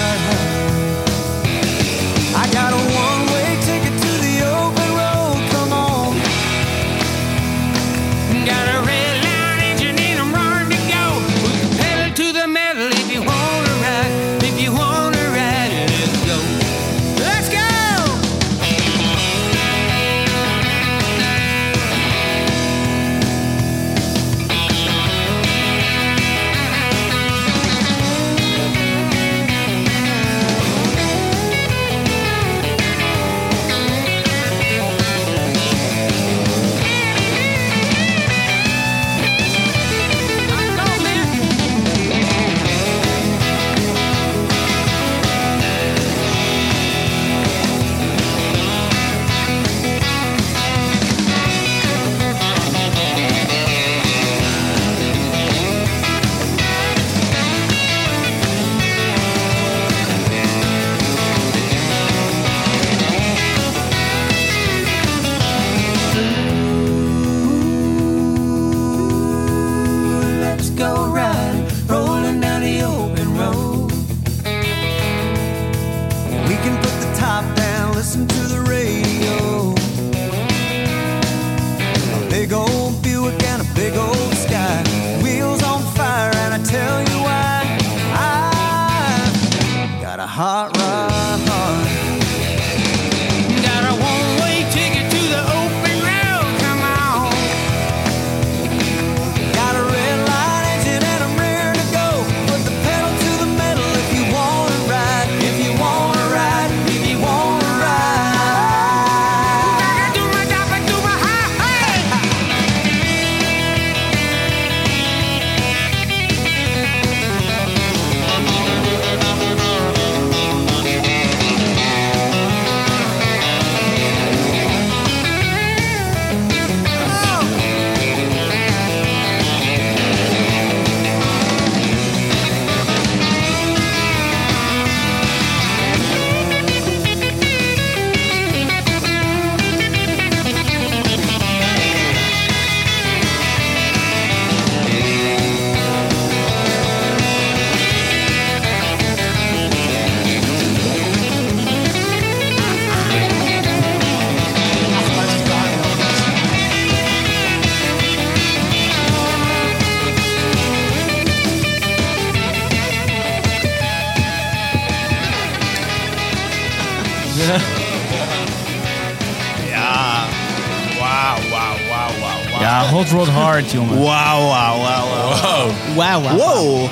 Speaker 4: Ja, Hot Rod Hard, jongen.
Speaker 1: Wauw, wauw, wauw, wauw.
Speaker 2: Wow.
Speaker 5: Wauw, wauw.
Speaker 1: Wow.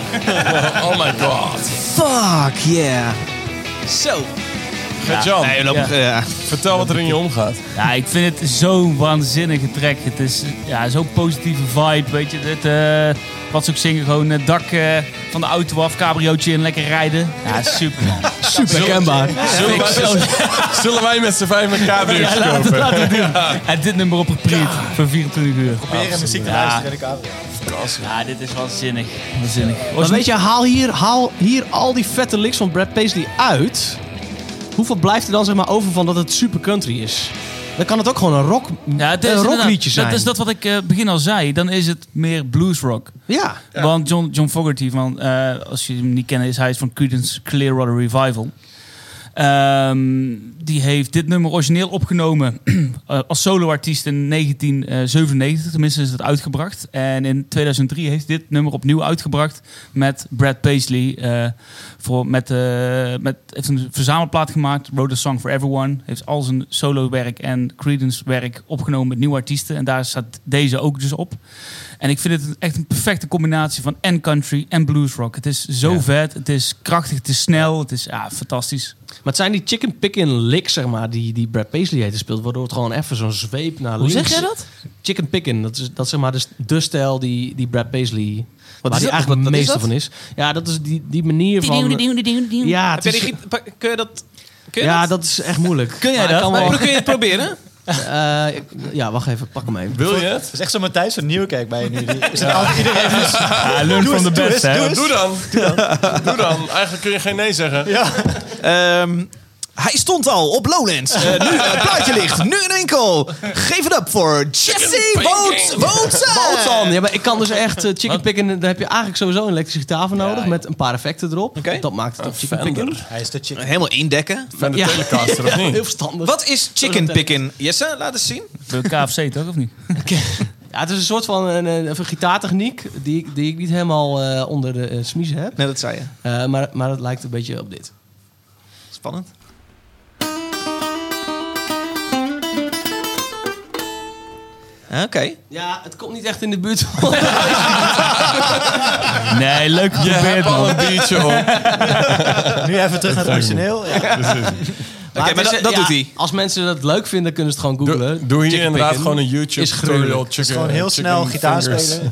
Speaker 2: Oh my god.
Speaker 1: Fuck yeah. Zo. Nee, we lopen,
Speaker 4: Ja.
Speaker 1: ja.
Speaker 2: vertel wat er in je omgaat.
Speaker 4: Ja, ik vind het zo'n waanzinnige track. Het is ja, zo'n positieve vibe, weet je. Dit, eh, wat ze ook zingen, gewoon het dak eh, van de auto af, cabriootje in, lekker rijden. Ja, super man.
Speaker 5: Super herkenbaar.
Speaker 2: Zullen wij, zullen wij met z'n vijf een cabrio
Speaker 4: Ja, laten we
Speaker 2: kopen?
Speaker 4: laten we doen. En dit nummer op voor 24 uur.
Speaker 3: Proberen muziek te
Speaker 4: Ja.
Speaker 3: luisteren in de cabrio.
Speaker 4: Ja, dit is waanzinnig. waanzinnig.
Speaker 5: Maar weet je, haal hier, haal hier al die vette licks van Brad Paisley uit. Hoeveel blijft er dan zeg maar over van dat het super country is? Dan kan het ook gewoon een rock,
Speaker 4: Ja, het is
Speaker 5: een rockliedje zijn.
Speaker 4: Dat is dat wat ik eh, begin al zei. Dan is het meer bluesrock.
Speaker 5: Ja.
Speaker 4: Want John, John Fogerty, van, eh, als je hem niet kent, is hij is van Creedence Clearwater Revival. Ehm, die heeft dit nummer origineel opgenomen eh, als soloartiest in 1997. Tenminste is het uitgebracht. En in 2003 heeft dit nummer opnieuw uitgebracht met Brad Paisley. eh, voor, met, eh, met, heeft een verzamelplaat gemaakt, Wrote a Song for Everyone. Heeft al zijn solo werk en Creedence werk opgenomen met nieuwe artiesten. En daar staat deze ook dus op. En ik vind het echt een perfecte combinatie van en country en bluesrock. Het is zo vet, het is krachtig, het is snel, het is ja, fantastisch.
Speaker 5: Maar het zijn die chicken picking licks, zeg maar, die, die Brad Paisley heeft gespeeld, waardoor het gewoon even zo'n zweep naar
Speaker 4: Hoe
Speaker 5: links...
Speaker 4: zeg jij dat?
Speaker 5: Chicken picking, dat is, dat is zeg maar de, de stijl die, die Brad Paisley...
Speaker 1: Wat dat?
Speaker 5: eigenlijk het
Speaker 1: is
Speaker 5: meeste van is. Ja, dat is die, die manier van... Ja, is,
Speaker 1: kun je dat... Kun je
Speaker 5: ja,
Speaker 1: dat?
Speaker 5: dat is echt moeilijk.
Speaker 1: Kun jij
Speaker 5: Maar
Speaker 1: dat?
Speaker 5: kan wel-
Speaker 1: kun je het proberen?
Speaker 5: Eh, ik- ja, wacht even, pak hem even.
Speaker 2: Wil je het?
Speaker 3: Het is echt zo Matthijs van Nieuwkerk bij je nu. Die is altijd iedereen dus.
Speaker 4: Ja, learn
Speaker 3: Doe
Speaker 4: from the
Speaker 3: doe
Speaker 4: best.
Speaker 3: Doe
Speaker 2: dan. Doe dan. Eigenlijk kun je geen nee zeggen.
Speaker 3: Ja.
Speaker 1: Ehm, hij stond al op Lowlands. Eh, nu het plaatje ligt. Nu in enkel. Geef het up voor Jesse.
Speaker 5: Woutsan. Ja, maar ik kan dus echt eh, chicken picken. Daar heb je eigenlijk sowieso een elektrische gitaar voor nodig. Met een paar effecten erop.
Speaker 1: Oké.
Speaker 5: Dat maakt het ook chicken picken.
Speaker 3: Hij is de chick.
Speaker 1: Helemaal indekken.
Speaker 2: Van de
Speaker 5: Ja.
Speaker 2: Telecaster, of niet?
Speaker 5: Heel verstandig.
Speaker 1: Wat is chicken picking? Jesse, laat eens zien.
Speaker 4: Voor KFC toch, of niet?
Speaker 5: Ja, het is een soort van een, een, een gitaartechniek die, ik- die ik niet helemaal eh, onder de uh, smiezen heb.
Speaker 1: Nee, dat zei je.
Speaker 5: Eh, maar, maar het lijkt een beetje op dit.
Speaker 1: Spannend. Oké.
Speaker 5: Ja, het komt niet echt in de buurt.
Speaker 4: Nee, leuk
Speaker 2: Je
Speaker 4: geprobeerd,
Speaker 2: hebt al
Speaker 4: man.
Speaker 2: een biertje op.
Speaker 3: Nu even terug naar het origineel. Ja.
Speaker 1: Oké, maar
Speaker 5: is,
Speaker 1: dat, dat
Speaker 5: ja,
Speaker 1: doet hij.
Speaker 5: Als mensen dat leuk vinden, kunnen ze het gewoon googlen.
Speaker 2: Doe, doe hier
Speaker 5: Chicken
Speaker 2: inderdaad gewoon een YouTube
Speaker 5: Is
Speaker 2: tutorial. Chicken,
Speaker 3: Gewoon heel snel gitaar spelen.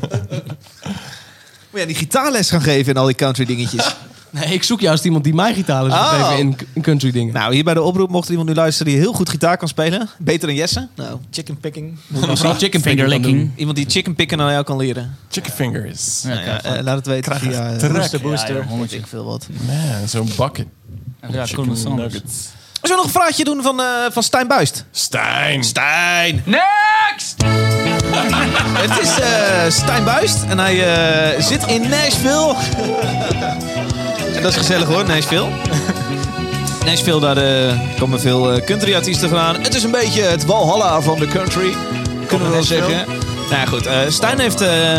Speaker 1: Moet jij die gitaarles gaan geven in al die country dingetjes?
Speaker 5: Nee, ik zoek juist iemand die mij gitaar
Speaker 1: Oh.
Speaker 5: geven in, in country dingen.
Speaker 1: nou, hier bij de oproep mocht er iemand nu luisteren die heel goed gitaar kan spelen. Beter dan Jesse. Nou,
Speaker 3: Chicken picking.
Speaker 5: Chicken
Speaker 4: Finger licking.
Speaker 1: iemand die chicken picken aan jou kan leren.
Speaker 2: Chicken fingers.
Speaker 4: Ja,
Speaker 1: Nou ja, eh, laat het weten via uh,
Speaker 2: trek.
Speaker 1: Booster
Speaker 4: Ja,
Speaker 1: Booster. ik veel wat.
Speaker 2: Man, zo'n bucket.
Speaker 4: Ja,
Speaker 2: Chicken nuggets.
Speaker 1: Zullen we nog een vraagje doen van, eh, van Stijn Buist?
Speaker 2: Stijn.
Speaker 1: Stijn!
Speaker 8: Next!
Speaker 1: Het is eh Stijn Buist en hij eh, zit in Nashville. en dat is gezellig hoor, Nashville. Nashville, daar eh, komen veel eh, country-artiesten vandaan. Het is een beetje het Walhalla van de country, kunnen we wel
Speaker 3: Nashville.
Speaker 1: zeggen. Nou ja, goed. eh, Stijn heeft eh,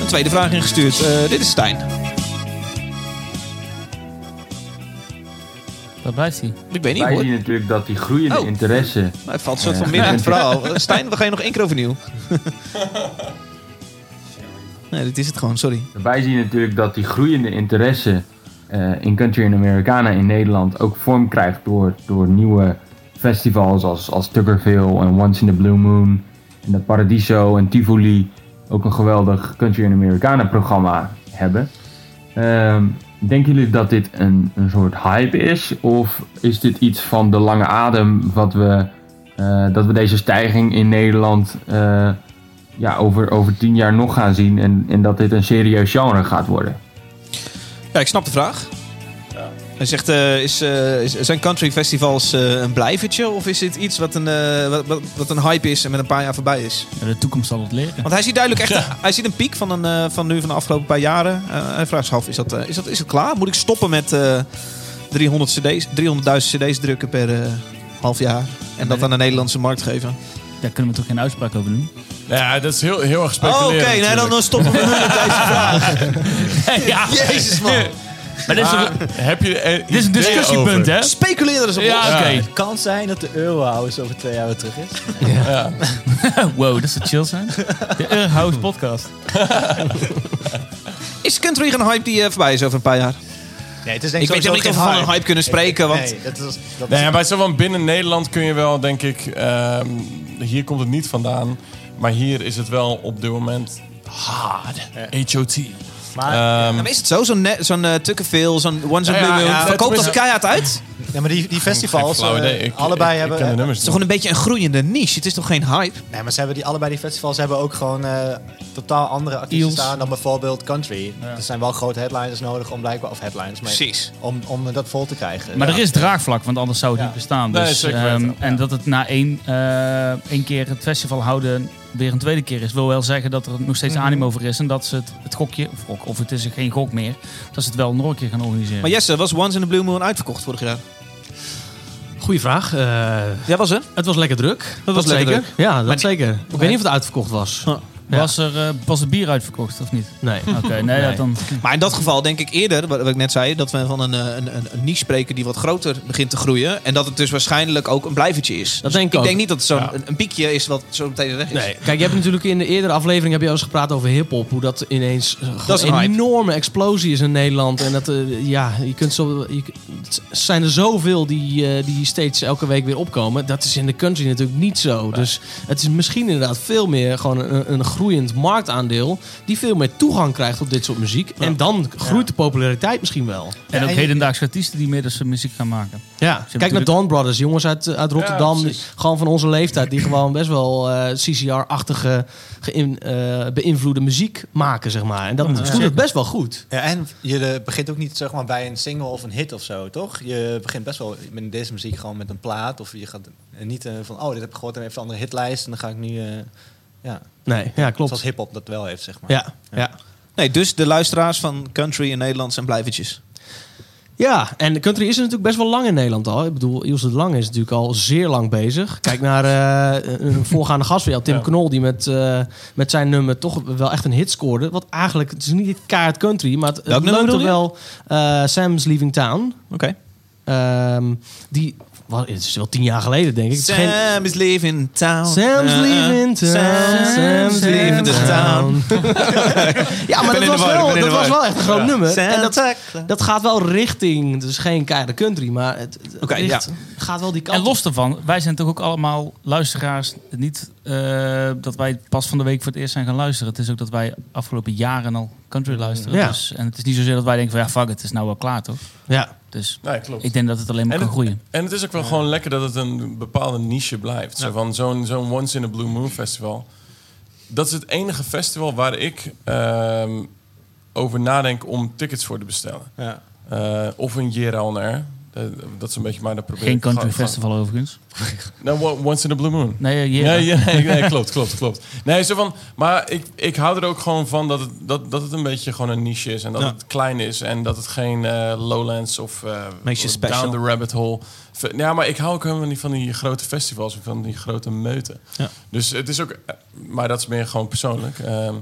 Speaker 1: een tweede vraag ingestuurd. Eh, dit is Stijn.
Speaker 4: Waar blijft hij?
Speaker 1: Ik weet niet
Speaker 8: Wij
Speaker 1: hoor.
Speaker 8: zien natuurlijk dat die groeiende
Speaker 1: Oh.
Speaker 8: interesse...
Speaker 1: Maar het valt soort van midden in het verhaal. Stijn, we gaan je nog één keer overnieuw. nee, dit is het gewoon, sorry.
Speaker 8: Wij zien natuurlijk dat die groeiende interesse eh, in country en Americana in Nederland ook vorm krijgt door, door nieuwe festivals als, als Tuckerville en Once in the Blue Moon. En dat Paradiso en Tivoli ook een geweldig country en Americana programma hebben. Ehm, denken jullie dat dit een, een soort hype is? Of is dit iets van de lange adem wat we, eh, dat we deze stijging in Nederland eh, ja, over, over tien jaar nog gaan zien en, en dat dit een serieus genre gaat worden?
Speaker 1: Ja, ik snap de vraag. Hij zegt, eh, is, eh, is- zijn country festivals eh, een blijvertje? Of is dit iets wat een, wat, wat, wat een hype is en met een paar jaar voorbij is?
Speaker 4: Ja, de toekomst zal het leren.
Speaker 1: Want hij ziet duidelijk echt hij ziet een piek van, een, van nu van de afgelopen paar jaren. Eh, hij vraagt zich af, is dat, is, dat, is het klaar? Moet ik stoppen met eh 300 cd's, 300.000 cd's drukken per eh, half jaar? En dat aan de Nederlandse markt geven?
Speaker 4: Daar kunnen we toch geen uitspraak over doen?
Speaker 2: Ja, dat is heel, heel erg
Speaker 1: Oh,
Speaker 2: speculeren.
Speaker 1: oké. nee, dan,
Speaker 2: natuurlijk.
Speaker 1: dan stoppen we nu met deze vraag.
Speaker 4: ja,
Speaker 1: Jezus, man.
Speaker 4: maar dit is,
Speaker 2: Maar
Speaker 4: toch-
Speaker 2: heb je er
Speaker 4: dit is een discussiepunt,
Speaker 2: over?
Speaker 4: hè?
Speaker 1: Speculeer er eens op
Speaker 4: Ja.
Speaker 3: Het kan zijn dat de Eurohouse over twee jaar weer terug is.
Speaker 2: Ja.
Speaker 4: Wow, dat zou chill zijn. De Earhouse podcast.
Speaker 1: Is country een hype die eh, voorbij is over een paar jaar?
Speaker 3: Nee, het is denk
Speaker 1: Ik weet niet of we van een hype kunnen spreken, want-
Speaker 3: Nee, dat is, dat
Speaker 2: Nee,
Speaker 3: is-
Speaker 2: bij zo van binnen Nederland kun je wel, denk ik... ehm, hier komt het niet vandaan. Maar hier is het wel op dit moment hard. H.O.T.
Speaker 3: maar,
Speaker 2: Ehm,
Speaker 1: Ja, maar is het zo? Zo'n ne- zo'n eh, zo'n Once in
Speaker 2: Ja,
Speaker 1: Blue Moon,
Speaker 2: ja,
Speaker 1: verkoopt dat keihard uit?
Speaker 3: ja, maar die, die festivals, eh.
Speaker 2: Ik-
Speaker 3: allebei
Speaker 2: ik- ik
Speaker 3: hebben...
Speaker 2: nummers
Speaker 1: Het is toch gewoon een beetje een groeiende niche. Het is toch geen hype?
Speaker 3: Nee, maar ze hebben die, allebei die festivals hebben ook gewoon eh, totaal andere artiesten
Speaker 5: Eels.
Speaker 3: staan dan bijvoorbeeld country. Er zijn wel grote headliners nodig om blijkbaar, of headliners, maar
Speaker 1: Precies.
Speaker 3: om, om dat vol te krijgen.
Speaker 4: Maar
Speaker 3: Ja.
Speaker 4: er is draagvlak, want anders zou het
Speaker 3: Ja.
Speaker 4: niet bestaan. Dus, ehm. En dat het na één, eh, één keer het festival houden weer een tweede keer is, wil wel zeggen dat er nog steeds
Speaker 3: Mhm.
Speaker 4: animo voor is. En dat ze het, het gokje, of, gok, of het is geen gok meer, dat ze het wel nog een keer gaan organiseren.
Speaker 1: Maar Jesse, was Once in a Blue Moon uitverkocht vorig jaar?
Speaker 5: Goeie vraag. Eh,
Speaker 1: Ja, was er?
Speaker 5: het was lekker druk. Dat
Speaker 1: was lekker
Speaker 5: zeker.
Speaker 1: druk.
Speaker 5: Ja, dat
Speaker 1: Maar-
Speaker 5: zeker. Ik weet niet of het uitverkocht was. Ja.
Speaker 4: was, er, eh, was het bier uitverkocht of niet?
Speaker 5: Nee.
Speaker 4: Oké, nee,
Speaker 5: Nee.
Speaker 4: Dat dan...
Speaker 1: Maar in dat geval denk ik eerder, wat wat ik net zei, dat we van een, eh, een, een, een niche spreken die wat groter begint te groeien. En dat het dus waarschijnlijk ook een blijvertje is. Dus
Speaker 5: denk ik
Speaker 1: ik
Speaker 5: ook.
Speaker 1: denk niet dat het zo'n
Speaker 2: Ja.
Speaker 1: een, een piekje is wat zo meteen weg is.
Speaker 5: Nee. Kijk, je hebt natuurlijk in de eerdere aflevering heb je al eens gepraat over hip-hop. Hoe dat ineens eh,
Speaker 1: Dat een
Speaker 5: enorme explosie is in Nederland. En dat, eh, ja, je kunt zo. Je, het zijn er zoveel die, eh, die steeds elke week weer opkomen. Dat is in de country natuurlijk niet zo. Dus het is misschien inderdaad veel meer gewoon een, een groeiend marktaandeel. Die veel meer toegang krijgt tot dit soort muziek. En dan groeit de populariteit misschien wel.
Speaker 4: En ook hedendaagse artiesten die meer dus muziek gaan maken.
Speaker 5: Ja, kijk naar Dawn Brothers, jongens uit, uit Rotterdam, die- gewoon van onze leeftijd, die gewoon best wel eh, CCR-achtige geïn- eh, beïnvloede muziek maken, zeg maar. En dat doet het best wel goed.
Speaker 3: Ja, en je eh, begint ook niet zeg maar, bij een single of een hit of zo, toch? Je begint best wel met deze muziek gewoon met een plaat. Of je gaat niet van, oh, dit heb ik gehoord en even een andere hitlijst. En dan ga ik nu, eh, ja,
Speaker 5: Nee, ja, klopt.
Speaker 3: zoals hip-hop dat wel heeft, zeg maar.
Speaker 5: Ja, ja.
Speaker 1: Nee, dus de luisteraars van country in Nederland zijn blijvertjes.
Speaker 5: ja, en de country is er natuurlijk best wel lang in Nederland al. Ik bedoel, Ilse de Lange is natuurlijk al zeer lang bezig. Kijk naar eh, een voorgaande gast van jou, Tim
Speaker 2: Ja.
Speaker 5: Knol, die met, eh, met zijn nummer toch wel echt een hit scoorde. Wat eigenlijk, het is niet kaart country, maar het, het leunt er wel. eh, Sam's Leaving Town.
Speaker 1: Oké.
Speaker 5: Ehm, die, wat, het is wel tien jaar geleden, denk ik. Is geen-
Speaker 1: Sam is leaving town.
Speaker 5: Sam's
Speaker 1: Uh, uh,
Speaker 5: leaving town.
Speaker 1: Sam's leaving the town.
Speaker 5: ja, maar
Speaker 1: in
Speaker 5: dat, was wel,
Speaker 1: in
Speaker 5: dat was wel echt een groot nummer. En dat, dat gaat wel richting, dus geen keiharde country, maar het, het
Speaker 1: Oké,
Speaker 5: richt- gaat wel die kant
Speaker 4: En los daarvan, wij zijn toch ook allemaal luisteraars. Niet eh, dat wij pas van de week voor het eerst zijn gaan luisteren. Het is ook dat wij afgelopen jaren al country luisteren.
Speaker 5: Ja.
Speaker 4: Dus, en het is niet zozeer dat wij denken van ja, fuck, het is nou wel klaar toch?
Speaker 5: Ja,
Speaker 4: Dus
Speaker 2: Nee, klopt.
Speaker 4: ik denk dat het alleen maar
Speaker 2: En
Speaker 4: kan
Speaker 2: het-
Speaker 4: groeien.
Speaker 2: En het is ook wel gewoon lekker dat het een bepaalde niche blijft. Zo van zo'n zo'n Once in a Blue Moon festival. Dat is het enige festival waar ik ehm, over nadenk om tickets voor te bestellen.
Speaker 3: Ja.
Speaker 2: Eh, of een Year on Air. Eh, dat is een beetje maar dat probeer
Speaker 4: Geen country festival overigens.
Speaker 2: Nou, Once in a Blue Moon.
Speaker 4: Nee,
Speaker 2: Ja, ja, nee, nee, klopt, klopt, klopt. Nee, zo van, maar ik, ik hou er ook gewoon van dat het, dat, dat het een beetje gewoon een niche is. En dat
Speaker 1: Ja.
Speaker 2: het klein is. En dat het geen eh, Lowlands of eh,
Speaker 1: special.
Speaker 2: Down the Rabbit Hole. Ja, maar ik hou ook helemaal niet van die grote festivals. Van die grote meuten.
Speaker 1: Ja.
Speaker 2: Dus het is ook... Maar dat is meer gewoon persoonlijk. Ehm,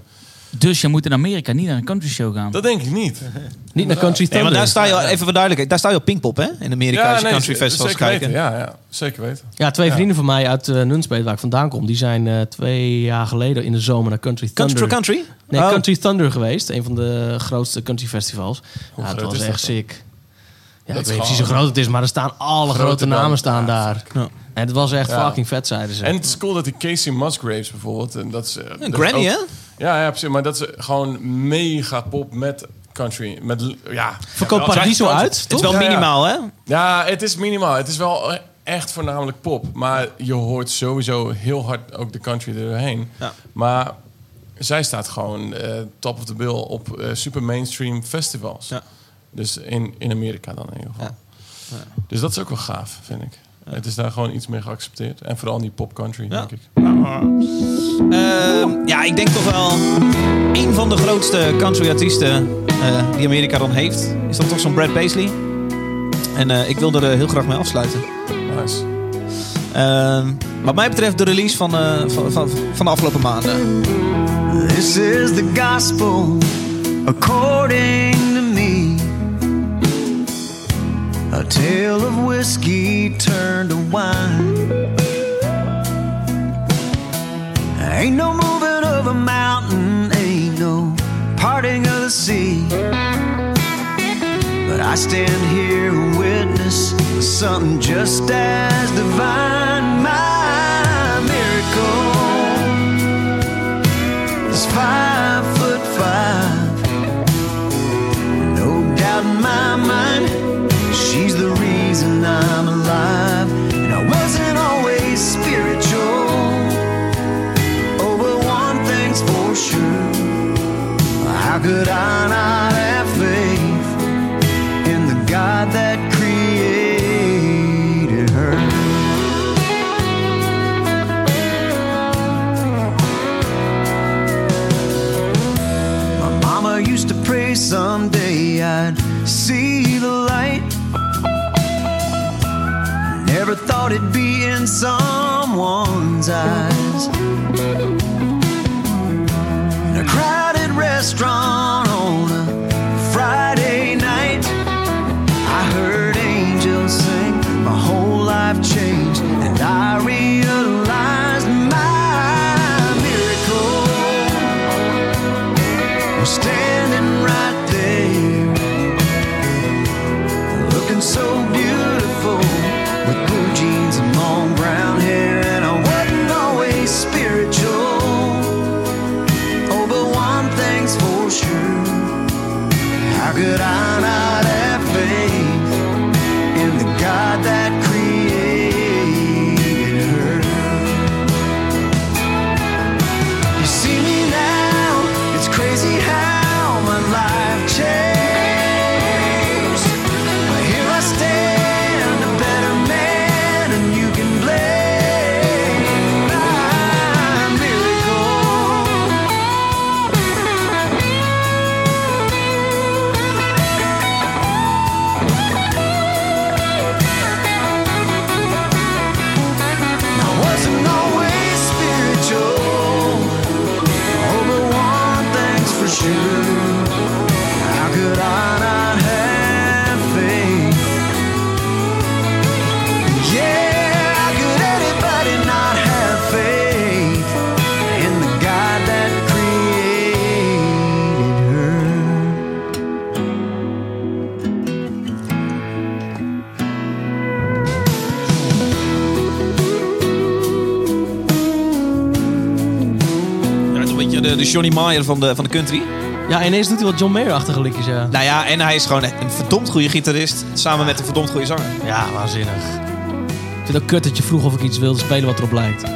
Speaker 4: Dus je moet in Amerika niet naar een country show gaan.
Speaker 2: dat denk ik niet.
Speaker 5: niet naar Country
Speaker 1: Nee,
Speaker 5: Thunder.
Speaker 1: maar daar sta je, even voor duidelijkheid, daar sta je op Pinkpop, hè? In Amerika, als je
Speaker 2: nee,
Speaker 1: country festivals kijken.
Speaker 2: weten. Ja, ja, zeker weten.
Speaker 5: Ja, twee
Speaker 2: Ja.
Speaker 5: vrienden van mij uit uh, Nunspeet, waar ik vandaan kom, die zijn eh, twee jaar geleden in de zomer naar Country Thunder.
Speaker 1: Country country?
Speaker 5: Nee,
Speaker 1: Oh.
Speaker 5: Country Thunder geweest. Een van de grootste country festivals.
Speaker 2: Hoe
Speaker 5: ja, het
Speaker 2: groot
Speaker 5: was
Speaker 2: is
Speaker 5: echt
Speaker 2: dat dan?
Speaker 5: sick. Ja,
Speaker 2: Dat
Speaker 5: ik
Speaker 2: is
Speaker 5: weet precies hoe groot het is, maar er staan alle grote namen staan
Speaker 2: ja,
Speaker 5: daar.
Speaker 1: Ja.
Speaker 5: En het was echt
Speaker 2: Ja.
Speaker 5: fucking vet, zeiden ze.
Speaker 2: En het is cool dat die Casey Musgraves bijvoorbeeld... En dat is, eh, dat is
Speaker 1: Granny,
Speaker 2: ook-
Speaker 1: hè?
Speaker 2: Ja, ja, precies. Maar dat is gewoon mega pop met country. Met, ja.
Speaker 5: Verkoopt
Speaker 2: Ja,
Speaker 5: Paradiso uit,
Speaker 1: Het is wel
Speaker 2: Ja, ja.
Speaker 1: minimaal, hè?
Speaker 2: Ja, het is minimaal. Het is wel echt voornamelijk pop. Maar je hoort sowieso heel hard ook de country er doorheen.
Speaker 1: Ja.
Speaker 2: Maar zij staat gewoon eh, top of the bill op eh, super mainstream festivals.
Speaker 1: Ja.
Speaker 2: Dus in, in Amerika dan in ieder geval. Dus dat is ook wel gaaf, vind ik. Het is daar gewoon iets meer geaccepteerd. En vooral in die pop country,
Speaker 1: Ja.
Speaker 2: denk ik.
Speaker 1: Ehm, ja, ik denk toch wel een van de grootste country artiesten eh, die Amerika dan heeft, is dan toch zo'n Brad Paisley. En eh, ik wil er heel graag mee afsluiten.
Speaker 2: Nice.
Speaker 1: Ehm, wat mij betreft de release van, eh, van, van, van de afgelopen maanden.
Speaker 11: This is the gospel according A tale of whiskey turned to wine. Ain't no moving of a mountain, ain't no parting of the sea.
Speaker 10: But I stand here a witness of something just as divine. My miracle is five foot five. No doubt in my mind, I'm alive. And I wasn't always spiritual. Oh, but one thing's for sure. How could I not have faith in the God that created her? My mama used to pray someday I'd see the light. Never thought it'd be in someone's eyes. In a crowded restaurant on a Friday night, I heard angels sing. My whole life changed, and I realized
Speaker 1: de, Johnny Mayer van de, van de country.
Speaker 5: Ja, ineens doet hij wat John Mayer-achtige liedjes, ja.
Speaker 1: Nou ja, en hij is gewoon een verdomd goede gitarist. Samen met een verdomd goede zanger.
Speaker 5: Ja, waanzinnig. Ik vind het ook kut dat je vroeg of ik iets wilde spelen wat erop lijkt.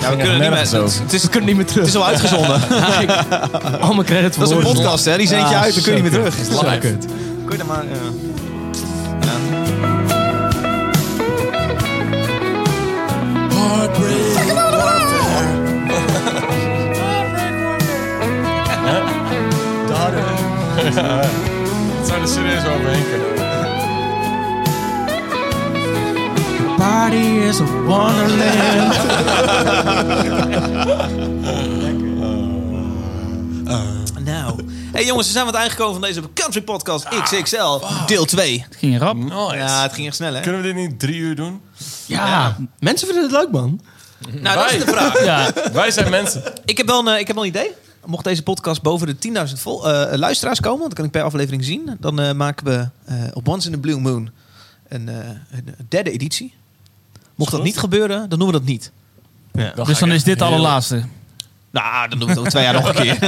Speaker 1: Ja, we kunnen niet meer. Het, het is,
Speaker 5: We kunnen niet meer terug.
Speaker 1: het is al uitgezonden.
Speaker 5: Al mijn credit
Speaker 1: Dat is een podcast, hè? Die zend je
Speaker 5: Ja,
Speaker 1: uit, dan kun je niet meer terug.
Speaker 5: kut. Zo kut.
Speaker 1: Kun je er maar. ja.
Speaker 2: Het zou er serieus overheen kunnen.
Speaker 5: Party is a wonderland.
Speaker 1: Nou. Hey jongens, we zijn aan het eind gekomen van deze Country Podcast XXL, deel 2.
Speaker 4: Het ging rap.
Speaker 2: Nice.
Speaker 1: Ja, het ging echt snel, hè?
Speaker 2: Kunnen we dit niet drie uur doen?
Speaker 5: Ja, mensen vinden het leuk, man.
Speaker 1: Nou, dat is de vraag.
Speaker 4: Ja,
Speaker 2: Wij zijn mensen.
Speaker 1: Ik heb wel een, eh, ik heb wel een idee. Mocht deze podcast boven de 10.000 vol- eh, luisteraars komen, want dat kan ik per aflevering zien, dan eh, maken we eh, op Once in a Blue Moon een, eh, een derde editie. Mocht dat niet gebeuren, dan doen we dat niet.
Speaker 4: dus dan is dit de allerlaatste.
Speaker 1: Nou, dan doen we het ook twee jaar nog een keer.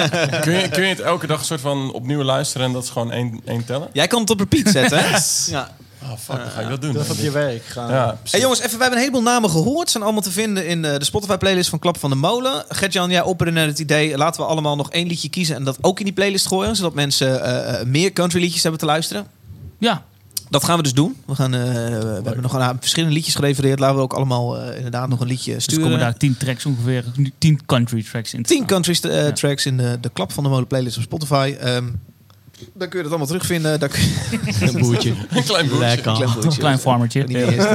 Speaker 2: Kun je, kun je het elke dag soort van opnieuw luisteren en dat is gewoon één, één tellen?
Speaker 1: Jij kan het op repeat zetten, hè? Ja.
Speaker 2: Oh fuck, dan ga ik dat doen.
Speaker 3: Dat is op je werk gaan.
Speaker 2: Ja.
Speaker 1: Hey jongens, even, we hebben een heleboel namen gehoord. Zijn allemaal te vinden in eh, de Spotify-playlist van Klap van de Molen. Gert-Jan, jij opperde net het idee... laten we allemaal nog één liedje kiezen... en dat ook in die playlist gooien... zodat mensen eh, eh, meer country liedjes hebben te luisteren.
Speaker 4: Ja,
Speaker 1: Dat gaan we dus doen. We, gaan, eh, we hebben nog een, aantal verschillende liedjes gerefereerd. Laten we ook allemaal eh, inderdaad nog een liedje
Speaker 4: dus er
Speaker 1: sturen.
Speaker 4: komen daar tien tracks ongeveer. nu Tien country tracks in.
Speaker 1: Tien country
Speaker 4: Ja.
Speaker 1: tracks in de, de Klap van de Molen playlist op Spotify. Ehm, dan kun je dat allemaal terugvinden. Dan kun je,
Speaker 5: Een boertje.
Speaker 2: Een klein boertje.
Speaker 5: Lekker.
Speaker 1: Klein boertje.
Speaker 4: Klein farmertje.
Speaker 1: Eerst.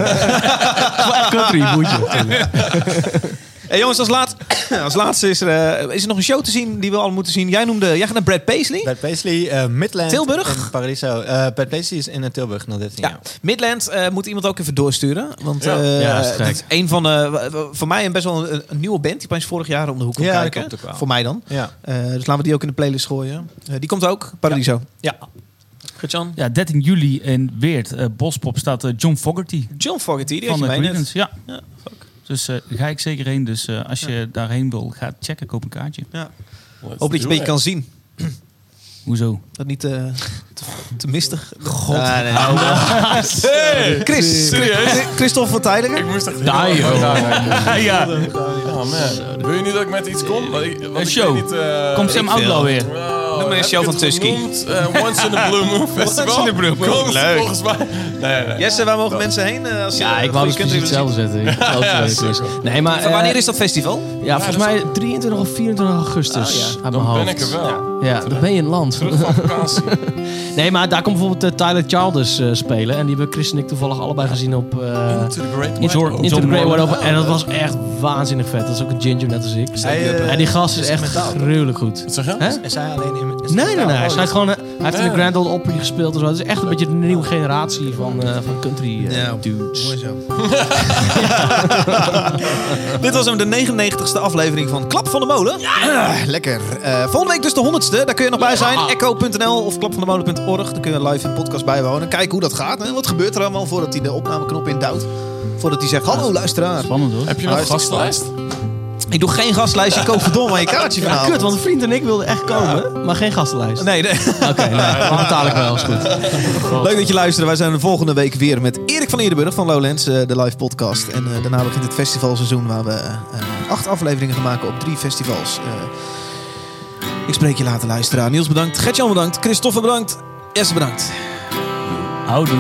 Speaker 5: Country boertje.
Speaker 1: Hey jongens, als, laat, als laatste is er, eh, is er nog een show te zien die we al moeten zien. Jij noemde, jij gaat naar Brad Paisley.
Speaker 3: Brad Paisley, eh, Midland
Speaker 1: Tilburg?
Speaker 3: in Paradiso. Eh Brad Paisley is in Tilburg nog 13
Speaker 1: Ja,
Speaker 3: jaar.
Speaker 1: Midland eh, moet iemand ook even doorsturen. Want
Speaker 2: Ja.
Speaker 1: eh,
Speaker 5: Ja,
Speaker 1: dat is een van de, voor mij een best wel een, een nieuwe band die opeens vorig jaar om de hoek komt
Speaker 3: Ja, dat
Speaker 1: kijken.
Speaker 3: klopt ook wel.
Speaker 1: Voor mij dan.
Speaker 3: Ja.
Speaker 1: Eh, dus laten we die ook in de playlist gooien. Eh, die komt ook, Paradiso.
Speaker 3: ja.
Speaker 4: Ja, 13 juli in Weert, eh, Bospop, staat John Fogerty
Speaker 1: John Fogerty, die
Speaker 4: van
Speaker 1: had
Speaker 4: de. Ja.
Speaker 1: Ja, fuck.
Speaker 4: Dus eh, daar ga ik zeker heen. Dus eh, als je daarheen wil, ga checken, koop een kaartje.
Speaker 1: Ja. Hoop dat je een beetje kan zien.
Speaker 4: Hoezo?
Speaker 1: Dat niet eh, te, te mistig.
Speaker 5: God.
Speaker 1: Ah, nee.
Speaker 2: Hey!
Speaker 1: Chris,
Speaker 2: Serieus?
Speaker 1: Christophe van.
Speaker 2: Ik moest echt...
Speaker 5: Daar, joh.
Speaker 4: ja,
Speaker 2: Oh man. Wil je niet dat ik met iets kom? Want ik, want
Speaker 4: Een show.
Speaker 2: Niet, eh,
Speaker 4: komt Sam. Outlaw weer.
Speaker 1: Noem maar een show van Tusky.
Speaker 2: Eh, Once in a Blue Moon Festival.
Speaker 1: Once in a Blue Moon.
Speaker 2: Komt
Speaker 1: Leuk.
Speaker 2: Volgens mij. Nee, nee.
Speaker 1: Jesse, waar mogen mensen heen? eh, als ze
Speaker 5: Ja, ik wou dus zetten. Het Chris.
Speaker 2: sukkel.
Speaker 5: Nee, maar...
Speaker 1: Van
Speaker 5: eh,
Speaker 1: wanneer is dat festival?
Speaker 5: Ja, volgens mij 23 of 24 augustus
Speaker 1: Oh, ja.
Speaker 5: uit mijn
Speaker 2: Dan
Speaker 5: hoofd.
Speaker 2: ben ik er wel.
Speaker 5: Ja, dan ben je in het land. Nee, maar daar komt bijvoorbeeld eh, Tyler Childers eh, spelen. En die hebben Chris en ik toevallig allebei gezien op... eh,
Speaker 2: Into the Great
Speaker 5: Into,
Speaker 2: Wide Open.
Speaker 5: The.
Speaker 1: Oh,
Speaker 5: En dat was echt waanzinnig vet. Dat is ook een ginger net als ik.
Speaker 1: Hij, eh,
Speaker 5: en die gast is echt gruwelijk goed.
Speaker 2: Wat zeg je?
Speaker 5: Hè?
Speaker 3: Is hij alleen in... is
Speaker 5: Nee, nee, nee. Hij,
Speaker 3: Oh,
Speaker 5: schrijft gewoon, eh, hij heeft in de. Grand Ole Opry gespeeld en zo. Het is echt een beetje de nieuwe generatie van, eh, van country eh,
Speaker 1: Ja.
Speaker 5: dudes.
Speaker 1: Mooi zo. Dit was hem de 99ste aflevering van Klap van de Molen. Ah, lekker. Eh, volgende week dus de 100ste. Daar kun je nog bij zijn. Echo.nl of klapvandemolen.org. Daar kun je live een podcast bijwonen. Kijken hoe dat gaat. En wat gebeurt er allemaal voordat hij de opnameknop indouwt. Voordat hij zegt, hallo luisteraar.
Speaker 4: Spannend hoor.
Speaker 2: Heb je nog een
Speaker 1: Hartstikke
Speaker 2: gastlijst?
Speaker 1: Ik doe geen gastlijst. Je koopt verdomme aan je kaartje
Speaker 5: Ja,
Speaker 1: vanavond.
Speaker 5: kut, want een vriend en ik wilden echt komen, maar geen gastenlijst.
Speaker 1: Nee, nee.
Speaker 5: Oké, nee, dan betaal ik wel, is goed.
Speaker 1: Leuk dat je luistert. Wij zijn de volgende week weer met Erik van Eerdenburg van Lowlands, eh, de live podcast. En eh, daarna begint het festivalseizoen waar we eh, acht afleveringen gaan maken op drie festivals. Eh, ik spreek je later luisteren. Niels bedankt, Gertjan bedankt, Christophe bedankt, Jesse bedankt.
Speaker 4: Houdoe.